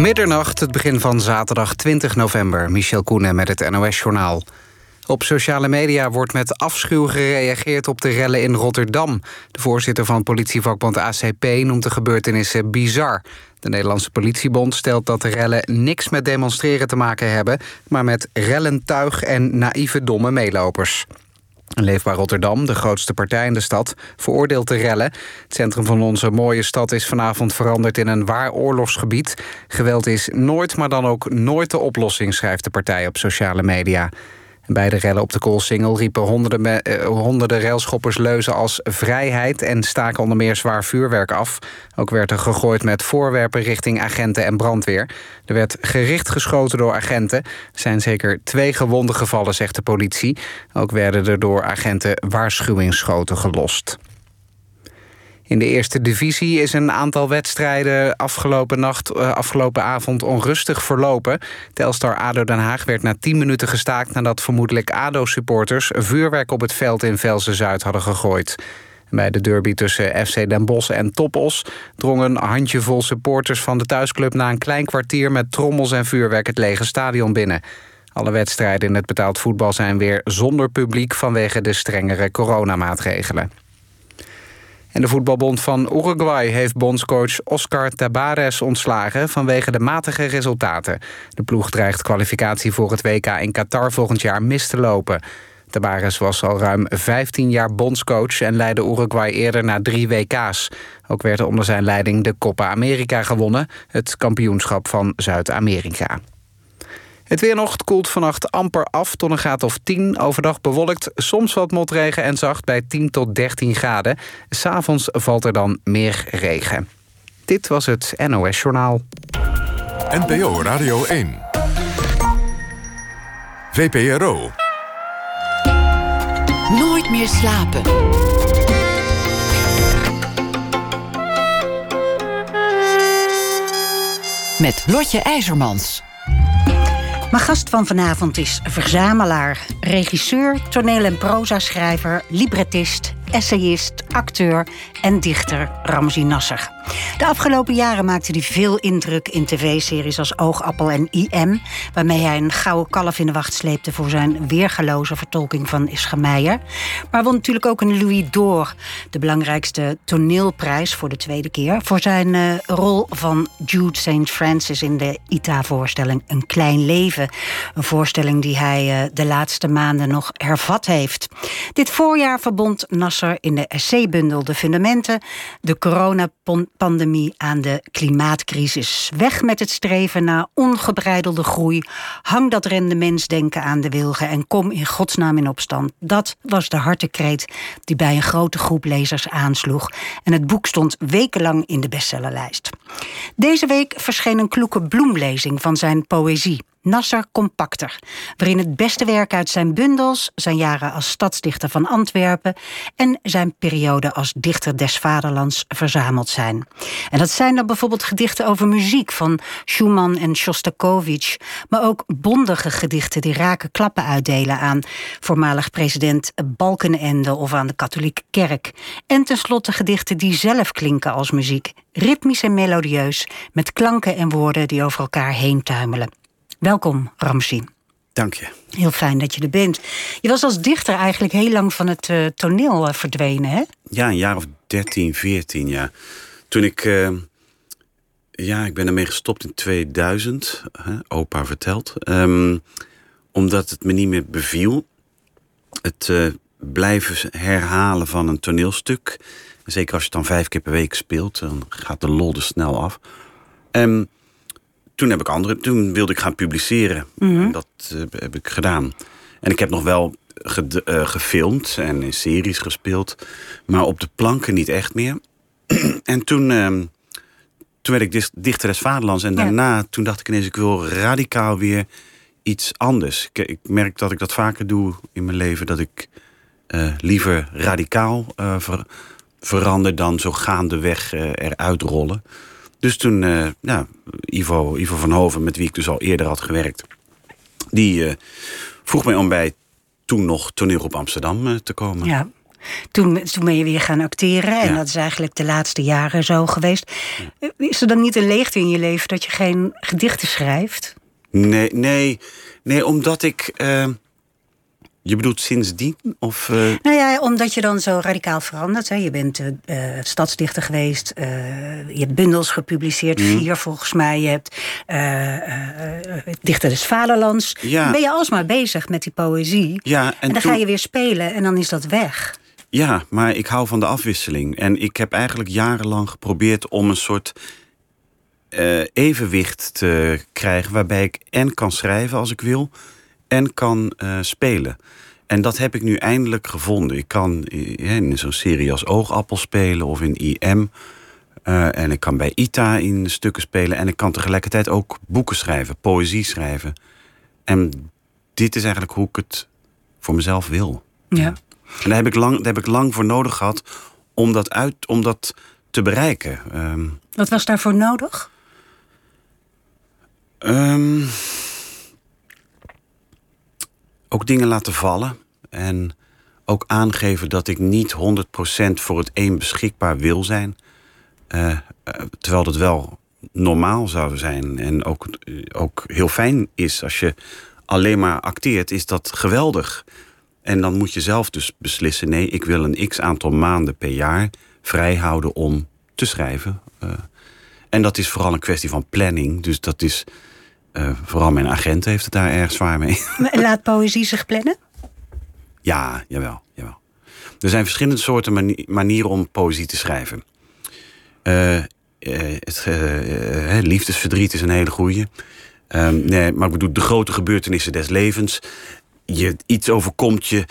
Middernacht, het begin van zaterdag 20 november. Michel Koenen met het NOS-journaal. Op sociale media wordt met afschuw gereageerd op de rellen in Rotterdam. De voorzitter van politievakbond ACP noemt de gebeurtenissen bizar. De Nederlandse politiebond stelt dat de rellen niks met demonstreren te maken hebben... maar met rellentuig en naïeve domme meelopers. Leefbaar Rotterdam, de grootste partij in de stad, veroordeelt de rellen. Het centrum van onze mooie stad is vanavond veranderd in een waar oorlogsgebied. Geweld is nooit, maar dan ook nooit de oplossing, schrijft de partij op sociale media. Bij de rellen op de Koolsingel riepen honderden, eh, honderden railschoppers leuzen als vrijheid en staken onder meer zwaar vuurwerk af. Ook werd er gegooid met voorwerpen richting agenten en brandweer. Er werd gericht geschoten door agenten. Er zijn zeker twee gewonden gevallen, zegt de politie. Ook werden er door agenten waarschuwingsschoten gelost. In de eerste divisie is een aantal wedstrijden afgelopen, nacht, uh, afgelopen avond onrustig verlopen. Telstar ADO Den Haag werd na 10 minuten gestaakt... nadat vermoedelijk ADO-supporters vuurwerk op het veld in Velsen-Zuid hadden gegooid. Bij de derby tussen FC Den Bosch en Topos drongen een handjevol supporters van de thuisclub na een klein kwartier met trommels en vuurwerk het lege stadion binnen. Alle wedstrijden in het betaald voetbal zijn weer zonder publiek vanwege de strengere coronamaatregelen. De voetbalbond van Uruguay heeft bondscoach Oscar Tabares ontslagen vanwege de matige resultaten. De ploeg dreigt kwalificatie voor het WK in Qatar volgend jaar mis te lopen. Tabares was al ruim 15 jaar bondscoach en leidde Uruguay eerder naar drie WK's. Ook werd er onder zijn leiding de Copa America gewonnen, het kampioenschap van Zuid-Amerika. Het weer nog koelt vannacht amper af tot een graad of 10. Overdag bewolkt, soms wat motregen en zacht bij 10 tot 13 graden. S'avonds valt er dan meer regen. Dit was het NOS Journaal. NPO Radio 1. VPRO. Nooit meer slapen. Met Lotje IJzermans. Mijn gast van vanavond is verzamelaar, regisseur, toneel- en proza-schrijver, librettist, essayist, acteur en dichter Ramzi Nasser. De afgelopen jaren maakte hij veel indruk in tv-series als Oogappel en IM... waarmee hij een gouden kalf in de wacht sleepte... voor zijn weergeloze vertolking van Ischa Meijer. Maar won natuurlijk ook een Louis d'Or... de belangrijkste toneelprijs voor de tweede keer... voor zijn uh, rol van Jude St. Francis in de ITA-voorstelling Een Klein Leven. Een voorstelling die hij uh, de laatste maanden nog hervat heeft. Dit voorjaar verbond Nasser in de essaybundel De Fundamenten... de coronapandemie aan de klimaatcrisis. Weg met het streven naar ongebreidelde groei. Hang dat rendementsdenken aan de wilgen en kom in godsnaam in opstand. Dat was de hartekreet die bij een grote groep lezers aansloeg. En het boek stond wekenlang in de bestsellerlijst. Deze week verscheen een kloeke bloemlezing van zijn poëzie. Nasser Compacter, waarin het beste werk uit zijn bundels, zijn jaren als stadsdichter van Antwerpen en zijn periode als dichter des vaderlands verzameld zijn. En dat zijn dan bijvoorbeeld gedichten over muziek van Schumann en Shostakovich, maar ook bondige gedichten die raken klappen uitdelen aan voormalig president Balkenende of aan de katholieke kerk. En tenslotte gedichten die zelf klinken als muziek, ritmisch en melodieus, met klanken en woorden die over elkaar heen tuimelen. Welkom, Ramzi. Dank je. Heel fijn dat je er bent. Je was als dichter eigenlijk heel lang van het uh, toneel uh, verdwenen, hè? Ja, een jaar of 13, 14 jaar. Toen ik... Uh, ja, ik ben ermee gestopt in 2000. opa vertelt. Um, omdat het me niet meer beviel. Het blijven herhalen van een toneelstuk. Zeker als je het dan vijf keer per week speelt. Dan gaat de lol er snel af. Um, toen heb ik andere. Toen wilde ik gaan publiceren. Mm -hmm. Dat uh, heb ik gedaan. En ik heb nog wel ge, uh, gefilmd en in series gespeeld. Maar op de planken niet echt meer. en toen, uh, toen werd ik dichter des vaderlands. En daarna, toen dacht ik ineens, ik wil radicaal weer iets anders. Ik, ik, merk dat ik dat vaker doe in mijn leven. Dat ik uh, liever radicaal ver, verander dan zo gaandeweg eruit rollen. Dus toen, uh, ja, Ivo, Ivo van Hoven, met wie ik dus al eerder had gewerkt... die uh, vroeg mij om bij toen nog toneel op Amsterdam uh, te komen. Ja, Toen, toen ben je weer gaan acteren. En Ja. dat is eigenlijk de laatste jaren zo geweest. Is er dan niet een leegte in je leven dat je geen gedichten schrijft? Nee, nee, nee, omdat ik. Je bedoelt sindsdien? Of. eh, Nou ja, omdat je dan zo radicaal verandert. Hè. Je bent eh, stadsdichter geweest. je hebt bundels gepubliceerd, Mhm. vier volgens mij. Je hebt Dichter des Vaderlands. Ja. Dan ben je alsmaar bezig met die poëzie. ja, en, En dan toen- ga je weer spelen en dan is dat weg. Ja, maar ik hou van de afwisseling. En ik heb eigenlijk jarenlang geprobeerd om een soort evenwicht te krijgen. waarbij ik en kan schrijven als ik wil en kan eh, spelen. En dat heb ik nu eindelijk gevonden. Ik kan eh, in zo'n serie als Oogappel spelen of in IM. eh, en ik kan bij ITA in stukken spelen. En ik kan tegelijkertijd ook boeken schrijven, poëzie schrijven. En dit is eigenlijk hoe ik het voor mezelf wil. Ja. En daar heb ik lang, daar heb ik lang voor nodig gehad om dat, uit, om dat te bereiken. Ehm, Wat was daarvoor nodig? ehm, ook dingen laten vallen. En ook aangeven dat ik niet 100% voor het een beschikbaar wil zijn. Eh, eh, terwijl dat wel normaal zou zijn. En ook, eh, ook heel fijn is. Als je alleen maar acteert, is dat geweldig. En dan moet je zelf dus beslissen: nee, ik wil een x aantal maanden per jaar vrijhouden om te schrijven. En dat is vooral een kwestie van planning. Dus dat is. Eh, vooral mijn agent heeft het daar erg zwaar mee. Laat poëzie zich plannen? Ja, jawel, jawel. Er zijn verschillende soorten mani- manieren om poëzie te schrijven. Eh, eh, het, liefdesverdriet is een hele goeie. Ehm, nee, maar ik bedoel, de grote gebeurtenissen des levens. Je, iets overkomt je,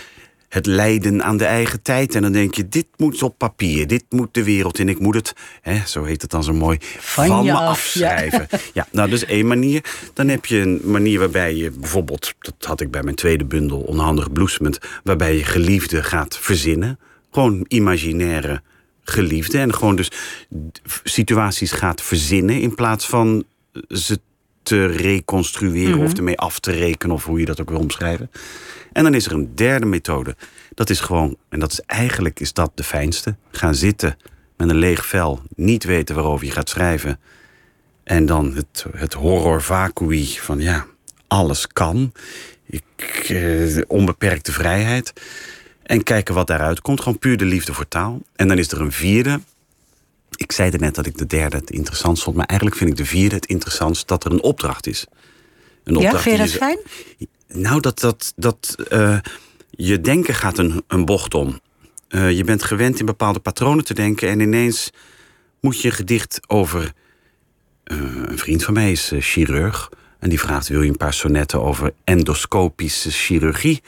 het lijden aan de eigen tijd. En dan denk je, dit moet op papier, dit moet de wereld in. Ik moet het, hè, zo heet het dan zo mooi, van, me af, afschrijven. Ja. nou, dat is één manier. Dan heb je een manier waarbij je bijvoorbeeld... dat had ik bij mijn tweede bundel, Onhandig Bloesemend... waarbij je geliefde gaat verzinnen. Gewoon imaginaire geliefde. En gewoon dus situaties gaat verzinnen... in plaats van ze te reconstrueren of ermee af te rekenen... of hoe je dat ook wil omschrijven. En dan is er een derde methode. Dat is gewoon, en dat is eigenlijk is dat de fijnste... gaan zitten met een leeg vel, niet weten waarover je gaat schrijven... En dan het, het horror vacui van ja, alles kan. Ik, eh, onbeperkte vrijheid. En kijken wat daaruit komt. Gewoon puur de liefde voor taal. En dan is er een vierde. Ik zei er net dat ik de derde het interessant vond. Maar eigenlijk vind ik de vierde het interessantst dat er een opdracht is. Een Ja, vind je dat fijn? nou, dat, dat, dat eh, je denken gaat een, een bocht om. Eh, je bent gewend in bepaalde patronen te denken en ineens moet je een gedicht over. eh, een vriend van mij is chirurg en die vraagt: wil je een paar sonnetten over endoscopische chirurgie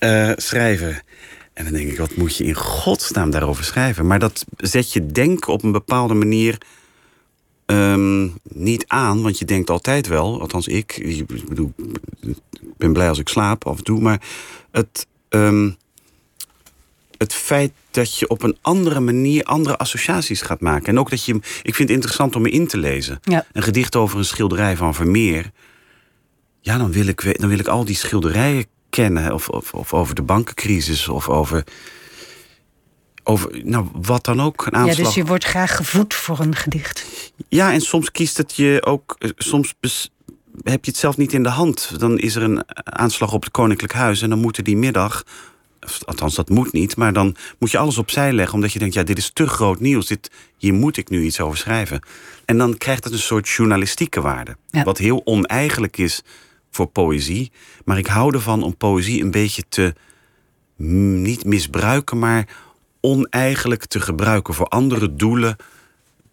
schrijven? En dan denk ik: wat moet je in godsnaam daarover schrijven? Maar dat zet je denken op een bepaalde manier ehm, niet aan, want je denkt altijd wel, althans ik, ik bedoel, ik ben blij als ik slaap af en toe, maar het, ehm, het feit dat je op een andere manier andere associaties gaat maken. En ook dat je, ik vind het interessant om me in te lezen. Ja. Een gedicht over een schilderij van Vermeer. Ja, dan wil ik, dan wil ik al die schilderijen kennen. Of, of, of over de bankencrisis. Of over, over nou, wat dan ook. Een Ja, aanslag. dus je wordt graag gevoed voor een gedicht. Ja, en soms kiest het je ook. eh, Soms heb je het zelf niet in de hand. Dan is er een aanslag op het Koninklijk Huis. En dan moet er die middag. Althans, dat moet niet. Maar dan moet je alles opzij leggen. Omdat je denkt: ja, dit is te groot nieuws. Dit, hier moet ik nu iets over schrijven. En dan krijgt het een soort journalistieke waarde. Ja. Wat heel oneigenlijk is voor poëzie. Maar ik hou ervan om poëzie een beetje te. niet misbruiken, maar oneigenlijk te gebruiken voor andere doelen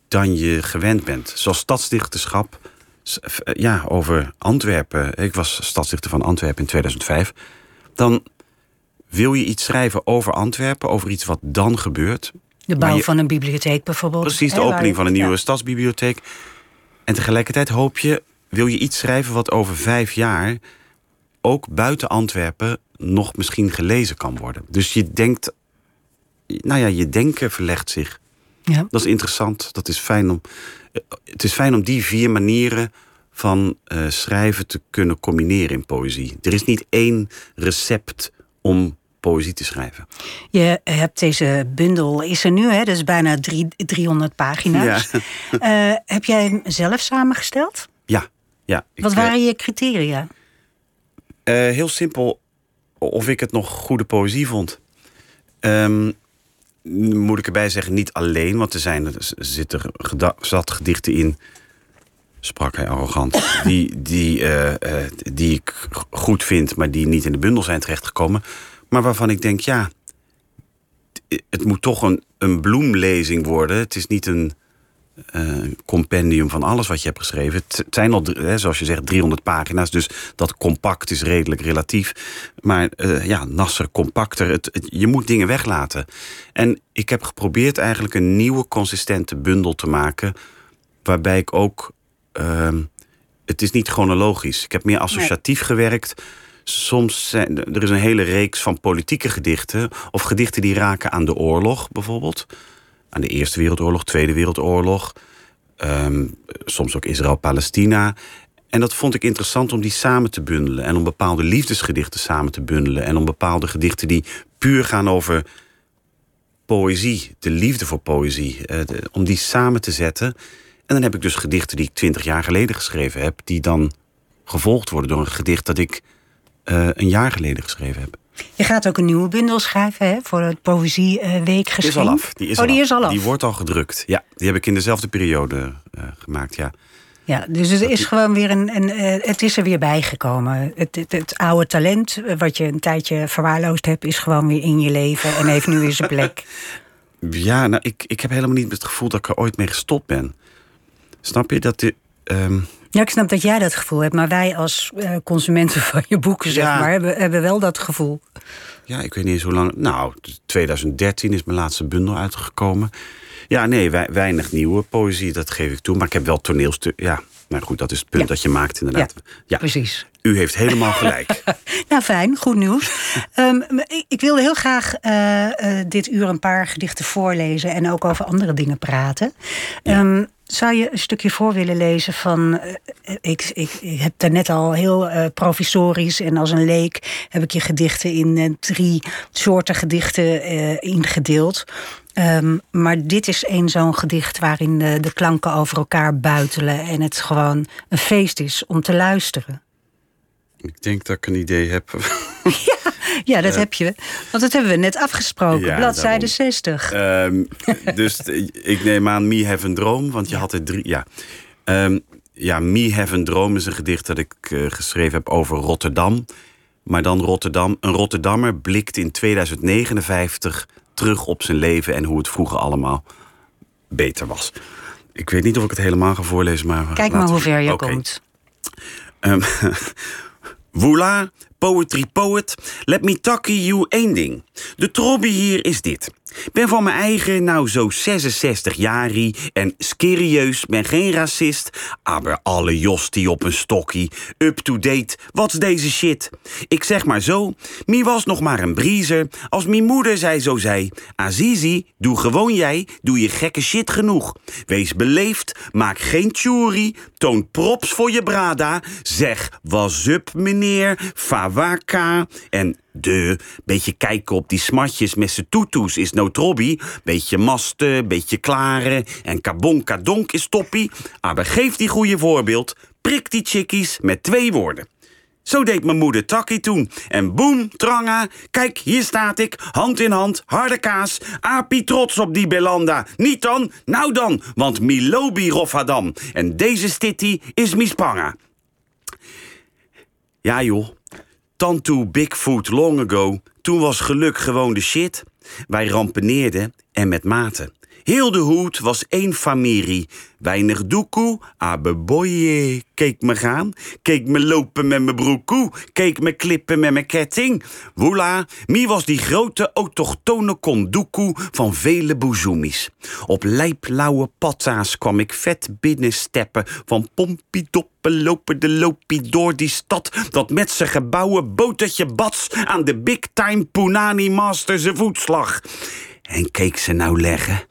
dan je gewend bent. Zoals stadsdichterschap. Eh, Ja, over Antwerpen. Ik was stadsdichter van Antwerpen in 2005. Dan wil je iets schrijven over Antwerpen, over iets wat dan gebeurt. De bouw je- van een bibliotheek bijvoorbeeld. Precies, de opening van een nieuwe ja. stadsbibliotheek. En tegelijkertijd hoop je, wil je iets schrijven wat over vijf jaar ook buiten Antwerpen nog misschien gelezen kan worden. Dus je denkt, nou ja, je denken verlegt zich. Ja. Dat is interessant. Dat is fijn om. eh, Het is fijn om die vier manieren van eh, schrijven te kunnen combineren in poëzie. Er is niet één recept om poëzie te schrijven. Je hebt deze bundel, is er nu, hè? dus bijna drie, 300 pagina's. Eh, heb jij hem zelf samengesteld? Ja, ja. Ik, Wat eh, waren je criteria? Eh, heel simpel, of ik het nog goede poëzie vond. Ehm, moet ik erbij zeggen, niet alleen, want er zijn er zitten zat gedichten in, sprak hij arrogant, die, die, eh, eh, die ik goed vind, maar die niet in de bundel zijn terechtgekomen. Maar waarvan ik denk, ja, het moet toch een, een bloemlezing worden. Het is niet een eh, compendium van alles wat je hebt geschreven. Het zijn al, hè, zoals je zegt, 300 pagina's. Dus dat compact is redelijk relatief. Maar eh, ja, nasser, compacter. Het, het- je moet dingen weglaten. En ik heb geprobeerd eigenlijk een nieuwe, consistente bundel te maken. Waarbij ik ook. ehm, het is niet chronologisch. Ik heb meer associatief gewerkt. Soms zijn, er is een hele reeks van politieke gedichten. Of gedichten die raken aan de oorlog, bijvoorbeeld aan de Eerste Wereldoorlog, Tweede Wereldoorlog. ehm, soms ook Israël-Palestina. En dat vond ik interessant om die samen te bundelen. En om bepaalde liefdesgedichten samen te bundelen. En om bepaalde gedichten die puur gaan over poëzie, de liefde voor poëzie, eh, om die samen te zetten. En dan heb ik dus gedichten die ik twintig jaar geleden geschreven heb, die dan gevolgd worden door een gedicht dat ik eh, een jaar geleden geschreven heb. Je gaat ook een nieuwe bundel schrijven hè, voor het Poëzieweek Die is al af. Die is, oh, al, die af. is al af. Die wordt al gedrukt. Ja, die heb ik in dezelfde periode eh, gemaakt. Ja. Ja, dus het is gewoon weer een, een eh, het is er weer bijgekomen. Het, het, het oude talent, eh, wat je een tijdje verwaarloosd hebt, is gewoon weer in je leven en heeft nu weer zijn plek. Ja, nou, ik, ik heb helemaal niet het gevoel dat ik er ooit mee gestopt ben. Snap je dat dit. ehm, Ja, ik snap dat jij dat gevoel hebt, maar wij als eh, consumenten van je boeken, zeg maar, hebben, hebben wel dat gevoel. ja, ik weet niet eens hoe lang. Nou, 2013 is mijn laatste bundel uitgekomen. Ja, nee, wei- weinig nieuwe poëzie, dat geef ik toe. Maar ik heb wel toneelstukken. Ja, nou goed, dat is het punt Ja. dat je maakt, inderdaad. Ja, Precies. u heeft helemaal gelijk. Nou, fijn, goed nieuws. Ehm, maar ik, ik wilde heel graag eh, eh, dit uur een paar gedichten voorlezen en ook over andere dingen praten. Ehm, zou je een stukje voor willen lezen van. eh, ik, ik, ik heb daarnet al heel eh, provisorisch en als een leek heb ik je gedichten in eh, drie soorten gedichten ingedeeld. Ehm, maar dit is één zo'n gedicht waarin de, de klanken over elkaar buitelen en het gewoon een feest is om te luisteren. ik denk dat ik een idee heb. Ja, dat heb je. Want dat hebben we net afgesproken. Ja, Bladzijde daarom. 60. Ehm, dus t- ik neem aan Me Have een Droom, want je had er drie. Ja, Ehm, ja Me Have een Droom is een gedicht dat ik eh, geschreven heb over Rotterdam. Maar dan Rotterdam. Een Rotterdammer blikt in 2059 terug op zijn leven en hoe het vroeger allemaal beter was. Ik weet niet of ik het helemaal ga voorlezen, maar. Kijk maar hoe ver je komt. Ehm Voila, poetry poet, let me takken you één ding. De trobby hier is dit. Ben van mijn eigen nou zo 66 jari en serieus ben geen racist, aber alle jos die op een stokkie, up-to-date, wat's deze shit? Ik zeg maar zo, mi was nog maar een briezer, als mi moeder zei zo zei, Azizi, doe gewoon jij, doe je gekke shit genoeg. Wees beleefd, maak geen tjoeri, toon props voor je brada, zeg was up meneer, fawaka. En de, beetje kijken op die smatjes met z'n toetoes is no trobby. Beetje masten, beetje klaren en kabonka donk is toppie. Maar geef die goede voorbeeld, prik die chickies met twee woorden. Zo deed mijn moeder Takkie toen. En boem, tranga, kijk, hier staat ik, hand in hand, harde kaas. Api trots op die Belanda. Niet dan, nou dan, want Milobi Roffadam. En deze stitty is Mispanga. Ja joh, Tantoe Bigfoot long ago, toen was geluk gewoon de shit. Wij rampeneerden en met mate. Heel de hoed was één familie. Weinig doekoe, abeboye. Keek me gaan, keek me lopen met mijn broekoe. Keek me klippen met mijn ketting. Woela, mi was die grote autochtone kondoekoe van vele boezoemies. Op lijplauwe patta's kwam ik vet binnensteppen. Van pompiedoppen lopen de lopie door die stad. Dat met zijn gebouwen botertje bats aan de big time Punani Master zijn voetslag. En keek ze nou leggen,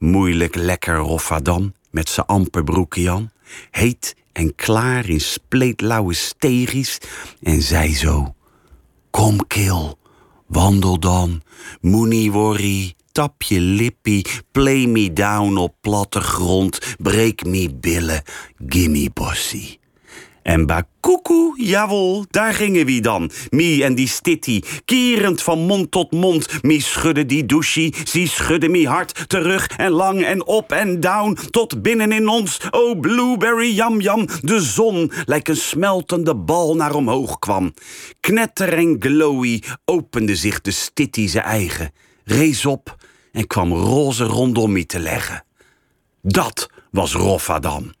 moeilijk lekker Roffadam, met z'n amper broekje aan, heet en klaar in spleetlauwe stegies, en zei zo, kom kil, Wandel dan, moenie worry, tap je lippie, play me down op platte grond, breek me billen, gimme bossie. En bakoekoe, jawel, daar gingen we dan. Mie en die stitty, kierend van mond tot mond. Mie schudde die douchie, zie schudde mie hard terug en lang en op en down tot binnen in ons. Oh, blueberry jam jam, de zon lijkt een smeltende bal naar omhoog kwam. Knetter en glowy opende zich de stitty zijn eigen, rees op en kwam roze rondom mie te leggen. Dat was Roffadam.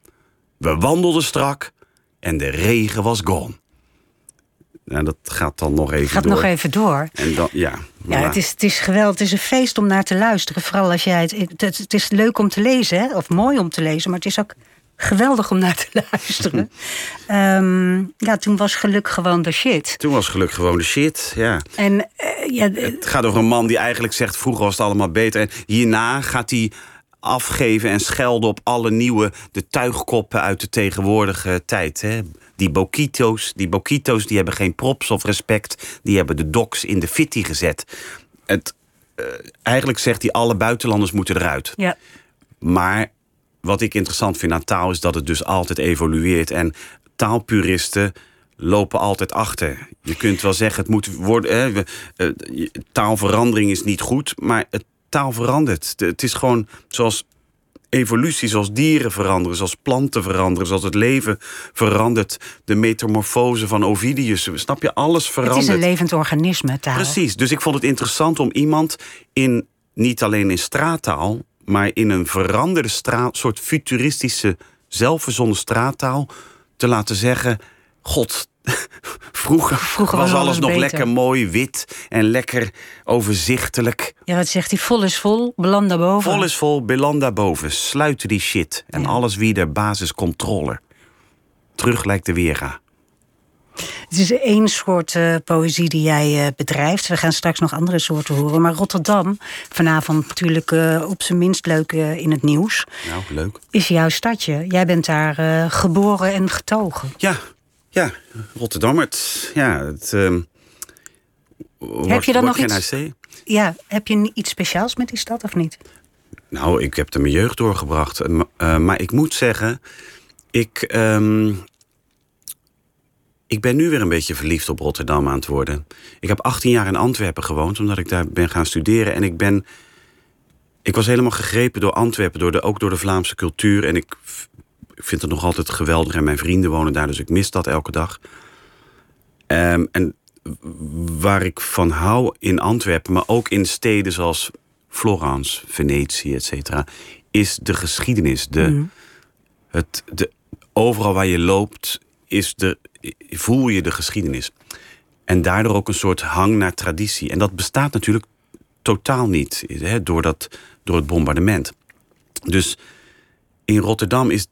We wandelden strak en de regen was gone. Nou, dat gaat dan nog even Gaat door. nog even door. En dan, ja, Ja, het is, het is geweldig. Het is een feest om naar te luisteren. Vooral als jij het. Het, is leuk om te lezen, hè? of mooi om te lezen, maar het is ook geweldig om naar te luisteren. Ehm, ja, toen was geluk gewoon de shit. Toen was geluk gewoon de shit, ja. En eh, ja, Het gaat over een man die eigenlijk zegt... vroeger was het allemaal beter. En hierna gaat hij afgeven en schelden op alle nieuwe... de tuigkoppen uit de tegenwoordige tijd. Hè. Die boquito's, die boquito's die hebben geen props of respect. Die hebben de doks in de fitty gezet. Het, eh, eigenlijk zegt hij alle buitenlanders moeten eruit. ja, Maar wat ik interessant vind aan taal is dat het dus altijd evolueert. En taalpuristen lopen altijd achter. Je kunt wel zeggen, het moet worden. Hè, eh, taalverandering is niet goed, maar het taal verandert. De- Het is gewoon zoals evolutie, zoals dieren veranderen, zoals planten veranderen, zoals het leven verandert. De metamorfose van Ovidius, snap je? Alles het verandert. is een levend organisme, taal. Precies, dus ik vond het interessant om iemand in, niet alleen in straattaal, maar in een veranderde straat, soort futuristische, zelfverzonnen straattaal, te laten zeggen: God, vroeger, Vroeger was alles alles nog beter. lekker mooi wit en lekker overzichtelijk. Ja, wat zegt hij? Vol is vol, beland daarboven. Vol is vol, beland daarboven, sluiten die shit en Ja. alles weer basiscontrole. Terug lijkt de weerga. Het is één soort eh, poëzie die jij eh, bedrijft. We gaan straks nog andere soorten horen. Maar Rotterdam, vanavond natuurlijk eh, op zijn minst leuk in het nieuws, Nou, leuk. is jouw stadje. Jij bent daar geboren en getogen. Ja, ja, Rotterdam. Het, ja, het, ehm, Heb je dan nog iets-? Ja, heb je iets speciaals met die stad of niet? Nou, ik heb er mijn jeugd doorgebracht. Eh, maar ik moet zeggen, ik, ehm, ik ben nu weer een beetje verliefd op Rotterdam aan het worden. Ik heb 18 jaar in Antwerpen gewoond, omdat ik daar ben gaan studeren. En ik ben. Ik was helemaal gegrepen door Antwerpen, door de, ook door de Vlaamse cultuur. En ik, ik vind het nog altijd geweldig. En mijn vrienden wonen daar, dus ik mis dat elke dag. Ehm, en waar ik van hou in Antwerpen, maar ook in steden zoals Florence, Venetië, et cetera, is de geschiedenis. De, het, de, overal waar je loopt, is de, voel je de geschiedenis. En daardoor ook een soort hang naar traditie. En dat bestaat natuurlijk totaal niet hè, door, dat, door het bombardement. Dus in Rotterdam is,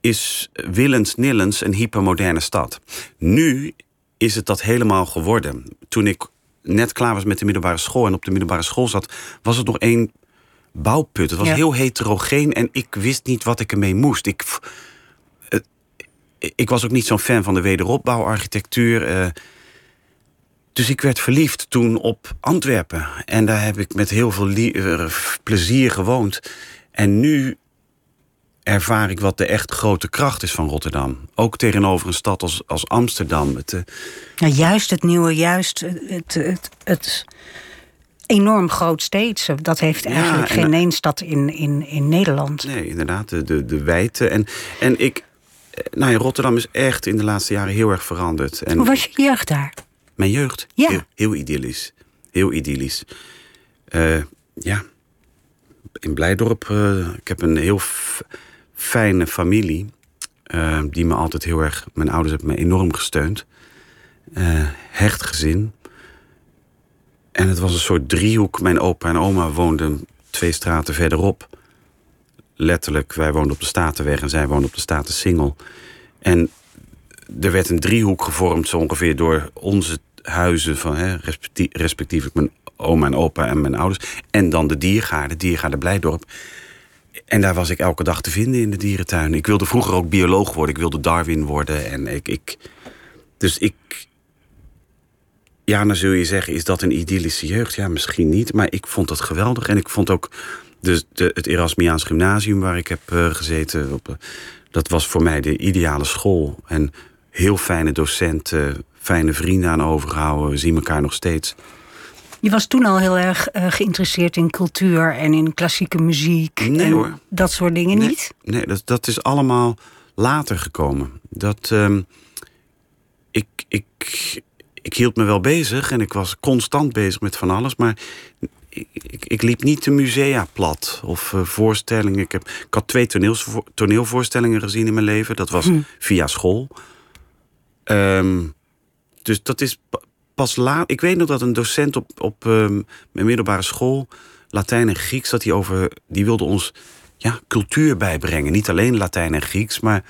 is willens-nillens een hypermoderne stad. Nu is het dat helemaal geworden. Toen ik net klaar was met de middelbare school en op de middelbare school zat, was het nog één bouwput. Het was Ja. heel heterogeen en ik wist niet wat ik ermee moest. Ik, het- ik was ook niet zo'n fan van de wederopbouwarchitectuur. eh, dus ik werd verliefd toen op Antwerpen. En daar heb ik met heel veel eh, plezier gewoond. En nu ervaar ik wat de echt grote kracht is van Rotterdam. Ook tegenover een stad als, als Amsterdam. Het, Nou, juist het nieuwe, juist het, het, het enorm groot steeds. Dat heeft eigenlijk en- geen één stad in, in, in Nederland. nee, inderdaad, de, de, de wijte. En, en ik... eh, Nou ja, Rotterdam is echt in de laatste jaren heel erg veranderd. En Hoe was je jeugd daar? Mijn jeugd? Ja. Heel, heel idyllisch. Heel idyllisch. Eh, ja. In Blijdorp, ik heb een heel fijne familie. eh, die me altijd heel erg... Mijn ouders hebben me enorm gesteund. Eh, hecht gezin. En het was een soort driehoek. Mijn opa en oma woonden twee straten verderop. Letterlijk, wij woonden op de Statenweg en zij woonden op de Statensingel. En er werd een driehoek gevormd, zo ongeveer door onze huizen van hè, respectie- respectievelijk mijn oma en opa en mijn ouders. En dan de diergaarden, diergaarden Blijdorp. En daar was ik elke dag te vinden in de dierentuin. Ik wilde vroeger ook bioloog worden, ik wilde Darwin worden. En ik, ik, dus ik, ja, dan zul je zeggen, is dat een idyllische jeugd? Ja, misschien niet, maar ik vond dat geweldig. En ik vond ook de, de, het Erasmiaans Gymnasium waar ik heb uh, gezeten... Op, uh, dat was voor mij de ideale school. En heel fijne docenten, fijne vrienden aan overgehouden. We zien elkaar nog steeds. Je was toen al heel erg uh, geïnteresseerd in cultuur en in klassieke muziek. Nee en hoor. Dat soort dingen nee, niet? Nee, dat, dat is allemaal later gekomen. Dat, um, ik, ik, ik hield me wel bezig en ik was constant bezig met van alles. Maar ik, ik, ik liep niet de musea plat of uh, voorstellingen. Ik, heb, ik had twee toneelvoorstellingen gezien in mijn leven. Dat was hm. via school. Um, dus dat is pas laat. Ik weet nog dat een docent op, op um, mijn middelbare school, Latijn en Grieks, dat hij over. die wilde ons ja, cultuur bijbrengen. Niet alleen Latijn en Grieks, maar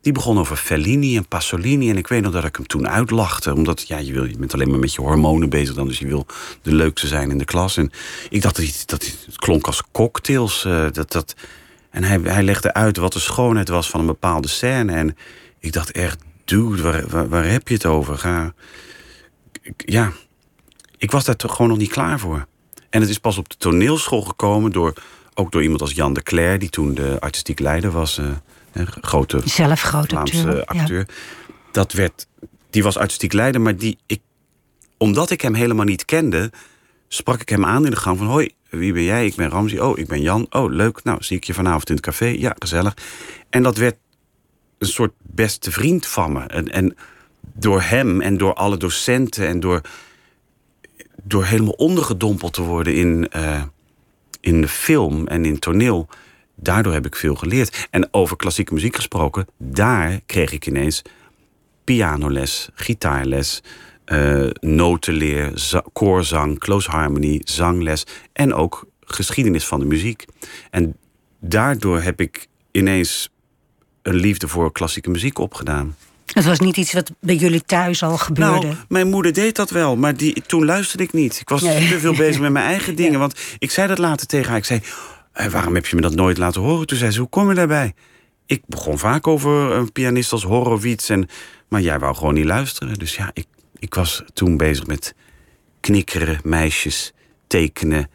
die begon over Fellini en Pasolini. En ik weet nog dat ik hem toen uitlachte. Omdat ja, je, wil, je bent alleen maar met je hormonen bezig dan. Dus je wil de leukste zijn in de klas. En ik dacht dat, dat het klonk als cocktails. Uh, dat, dat, en hij, hij legde uit wat de schoonheid was van een bepaalde scène. En ik dacht echt, dude, waar, waar, waar heb je het over? Ga, ja, ik was daar toch gewoon nog niet klaar voor. En het is pas op de toneelschool gekomen door, ook door iemand als Jan de Cler, die toen de artistiek leider was, uh, een grote Zelf grote Vlaamse acteur. acteur. Ja. Dat werd, die was artistiek leider, maar die, ik, omdat ik hem helemaal niet kende, sprak ik hem aan in de gang van hoi, wie ben jij? Ik ben Ramzi. Oh, ik ben Jan. Oh, leuk. Nou, zie ik je vanavond in het café. Ja, gezellig. En dat werd een soort beste vriend van me. En, en door hem en door alle docenten en door, door helemaal ondergedompeld te worden in, uh, in de film en in toneel. Daardoor heb ik veel geleerd. En over klassieke muziek gesproken, daar kreeg ik ineens pianoles, gitaarles, uh, notenleer, koorzang, close harmony, zangles en ook geschiedenis van de muziek. En daardoor heb ik ineens een liefde voor klassieke muziek opgedaan. Het was niet iets wat bij jullie thuis al gebeurde. Nou, mijn moeder deed dat wel, maar die, toen luisterde ik niet. Ik was nee. te veel bezig met mijn eigen dingen. Ja. Want ik zei dat later tegen haar. Ik zei, waarom heb je me dat nooit laten horen? Toen zei ze, hoe kom je daarbij? Ik begon vaak over een pianist als Horowitz. En, maar jij wou gewoon niet luisteren. Dus ja, ik, ik was toen bezig met knikkeren, meisjes, tekenen,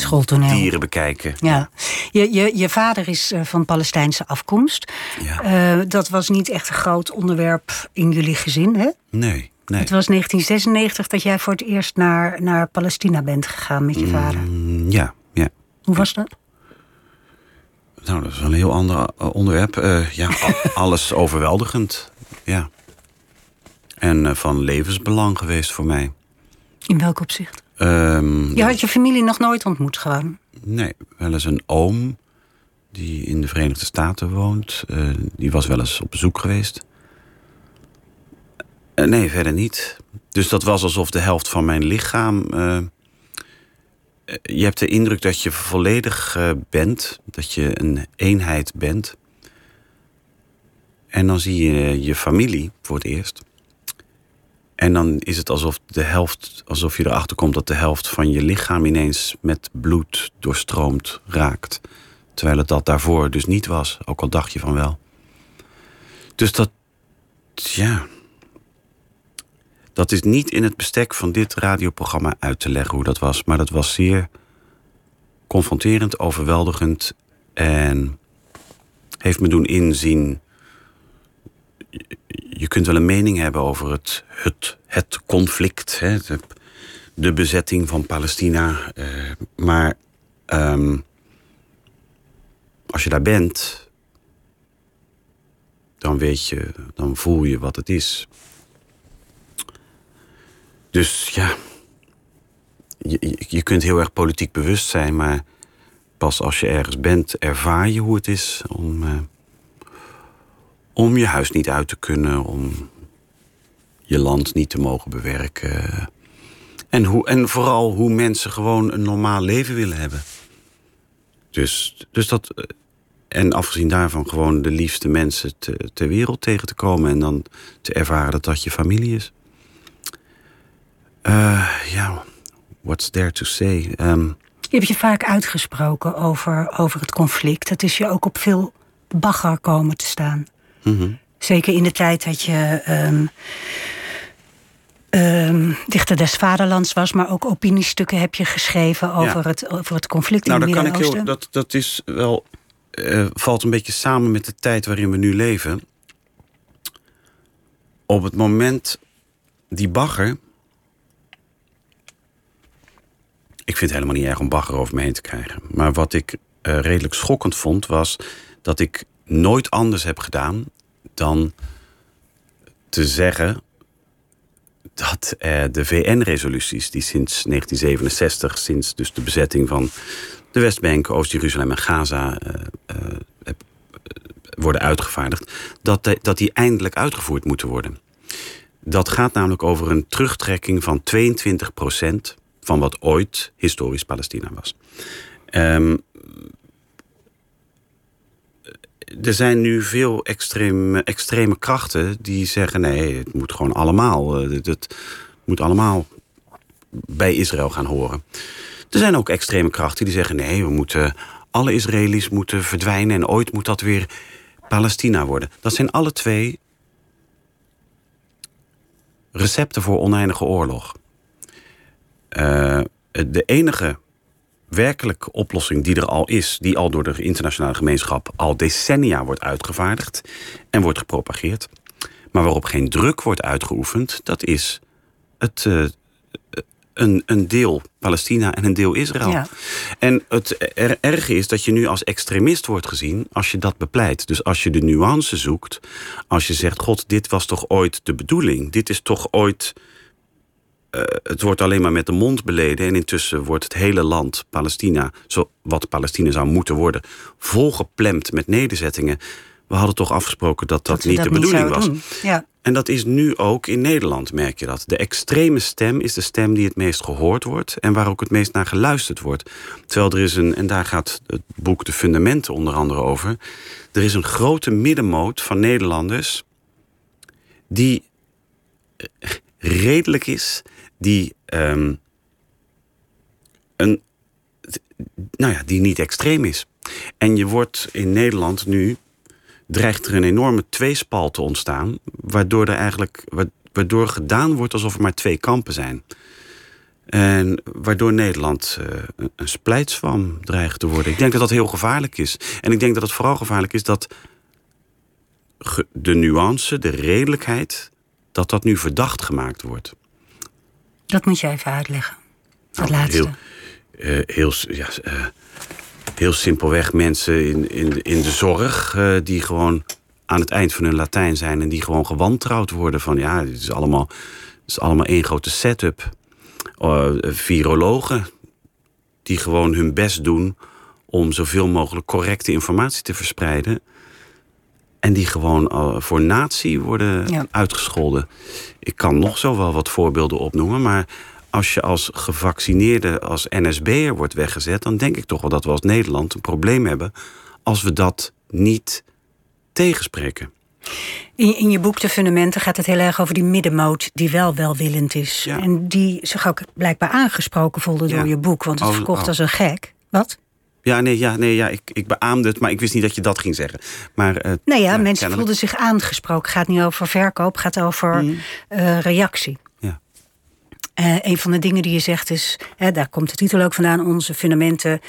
Schooltoneel. dieren bekijken. Ja. Je, je, je vader is uh, van Palestijnse afkomst. Ja. Uh, dat was niet echt een groot onderwerp in jullie gezin, hè? Nee. Nee. Het was 1996 dat jij voor het eerst naar, naar Palestina bent gegaan met je vader. Mm, ja, ja. Hoe was dat? Nou, dat is een heel ander onderwerp. Uh, ja, alles overweldigend. Ja. En van levensbelang geweest voor mij. In welk opzicht? Um, je had je familie nog nooit ontmoet gewoon? Nee, wel eens een oom die in de Verenigde Staten woont. Uh, die was wel eens op bezoek geweest. Uh, nee, verder niet. Dus dat was alsof de helft van mijn lichaam. Uh, je hebt de indruk dat je volledig bent, dat je een eenheid bent. En dan zie je je familie voor het eerst. En dan is het alsof de helft, alsof je erachter komt dat de helft van je lichaam ineens met bloed doorstroomd raakt. Terwijl het dat daarvoor dus niet was, ook al dacht je van wel. Dus dat, ja. Dat is niet in het bestek van dit radioprogramma uit te leggen hoe dat was. Maar dat was zeer confronterend, overweldigend en heeft me doen inzien je kunt wel een mening hebben over het, het, het conflict, hè, de, bezetting van Palestina. Uh, maar um, als je daar bent, dan weet je, dan voel je wat het is. Dus ja, je, je kunt heel erg politiek bewust zijn, maar pas als je ergens bent, ervaar je hoe het is om. Uh, om je huis niet uit te kunnen, om je land niet te mogen bewerken. En, hoe, en vooral hoe mensen gewoon een normaal leven willen hebben. Dus, dus dat. En afgezien daarvan gewoon de liefste mensen te, ter wereld tegen te komen en dan te ervaren dat dat je familie is. Uh, ja, what's there to say? Um, je hebt je vaak uitgesproken over, over het conflict. Het is je ook op veel bagger komen te staan. Mm -hmm. Zeker in de tijd dat je um, ehm, dichter des vaderlands was, maar ook opiniestukken heb je geschreven over, Ja. het, over het conflict Nou, in dat het kan ik heel. Midden-Oosten. Dat, dat is wel. eh, valt een beetje samen met de tijd waarin we nu leven. Op het moment. Die bagger. Ik vind het helemaal niet erg om bagger over me heen te krijgen. Maar wat ik eh, redelijk schokkend vond, was dat ik nooit anders heb gedaan dan te zeggen dat eh, de VN-resoluties die sinds 1967, sinds dus de bezetting van de Westbank, Oost-Jeruzalem en Gaza eh, eh, worden uitgevaardigd, dat, dat die eindelijk uitgevoerd moeten worden. Dat gaat namelijk over een terugtrekking van 22% van wat ooit historisch Palestina was. Ehm, er zijn nu veel extreme, extreme krachten die zeggen: nee, het moet gewoon allemaal. eh, Het, het moet allemaal bij Israël gaan horen. Er zijn ook extreme krachten die zeggen: nee, we moeten. Alle Israëli's moeten verdwijnen en ooit moet dat weer Palestina worden. Dat zijn alle twee recepten voor oneindige oorlog. Eh, de enige werkelijke oplossing die er al is, die al door de internationale gemeenschap al decennia wordt uitgevaardigd en wordt gepropageerd, maar waarop geen druk wordt uitgeoefend, dat is het, eh, een, een deel Palestina en een deel Israël. Ja. En het er, erge is dat je nu als extremist wordt gezien als je dat bepleit. Dus als je de nuance zoekt, als je zegt: God, dit was toch ooit de bedoeling? Dit is toch ooit eh, het wordt alleen maar met de mond beleden. En intussen wordt het hele land, Palestina, zo, wat Palestina zou moeten worden, volgeplemd met nederzettingen. We hadden toch afgesproken dat dat, niet de bedoeling was. Ja. En dat is nu ook in Nederland, merk je dat. De extreme stem is de stem die het meest gehoord wordt en waar ook het meest naar geluisterd wordt. Terwijl er is een, en daar gaat het boek De Fundamenten onder andere over. Er is een grote middenmoot van Nederlanders die eh, redelijk is, die ehm, een, nou ja, die niet extreem is. En je wordt in Nederland nu dreigt er een enorme tweespal te ontstaan, waardoor er eigenlijk wa- waardoor gedaan wordt alsof er maar twee kampen zijn. En waardoor Nederland eh, een- splijtswam dreigt te worden. Ik denk dat dat heel gevaarlijk is. En ik denk dat het vooral gevaarlijk is dat de nuance, de redelijkheid, dat dat nu verdacht gemaakt wordt. Dat moet je even uitleggen. Dat Nou, laatste. Heel, eh, heel, ja, eh, heel simpelweg mensen in, in, in de zorg eh, die gewoon aan het eind van hun Latijn zijn en die gewoon gewantrouwd worden van ja, dit is allemaal, het is allemaal één grote setup. Virologen die gewoon hun best doen om zoveel mogelijk correcte informatie te verspreiden. En die gewoon eh, voor natie worden Ja. uitgescholden. Ik kan nog zo wel wat voorbeelden opnoemen, maar als je als gevaccineerde, als NSB'er wordt weggezet, dan denk ik toch wel dat we als Nederland een probleem hebben als we dat niet tegenspreken. In, in je boek De Fundamenten gaat het heel erg over die middenmoot die wel welwillend is. Ja. En die zich ook blijkbaar aangesproken voelde Ja. door je boek. Want het Oh, verkocht oh. als een gek. Wat? Ja, nee, ja, nee, ja ik, ik beaamde het, maar ik wist niet dat je dat ging zeggen. Maar, eh, Nee, ja, ja, mensen kennelijk. voelden zich aangesproken. Het gaat niet over verkoop, het gaat over eh, reactie. Ja. Eh, een van de dingen die je zegt is, hè, daar komt de titel ook vandaan, onze fundamenten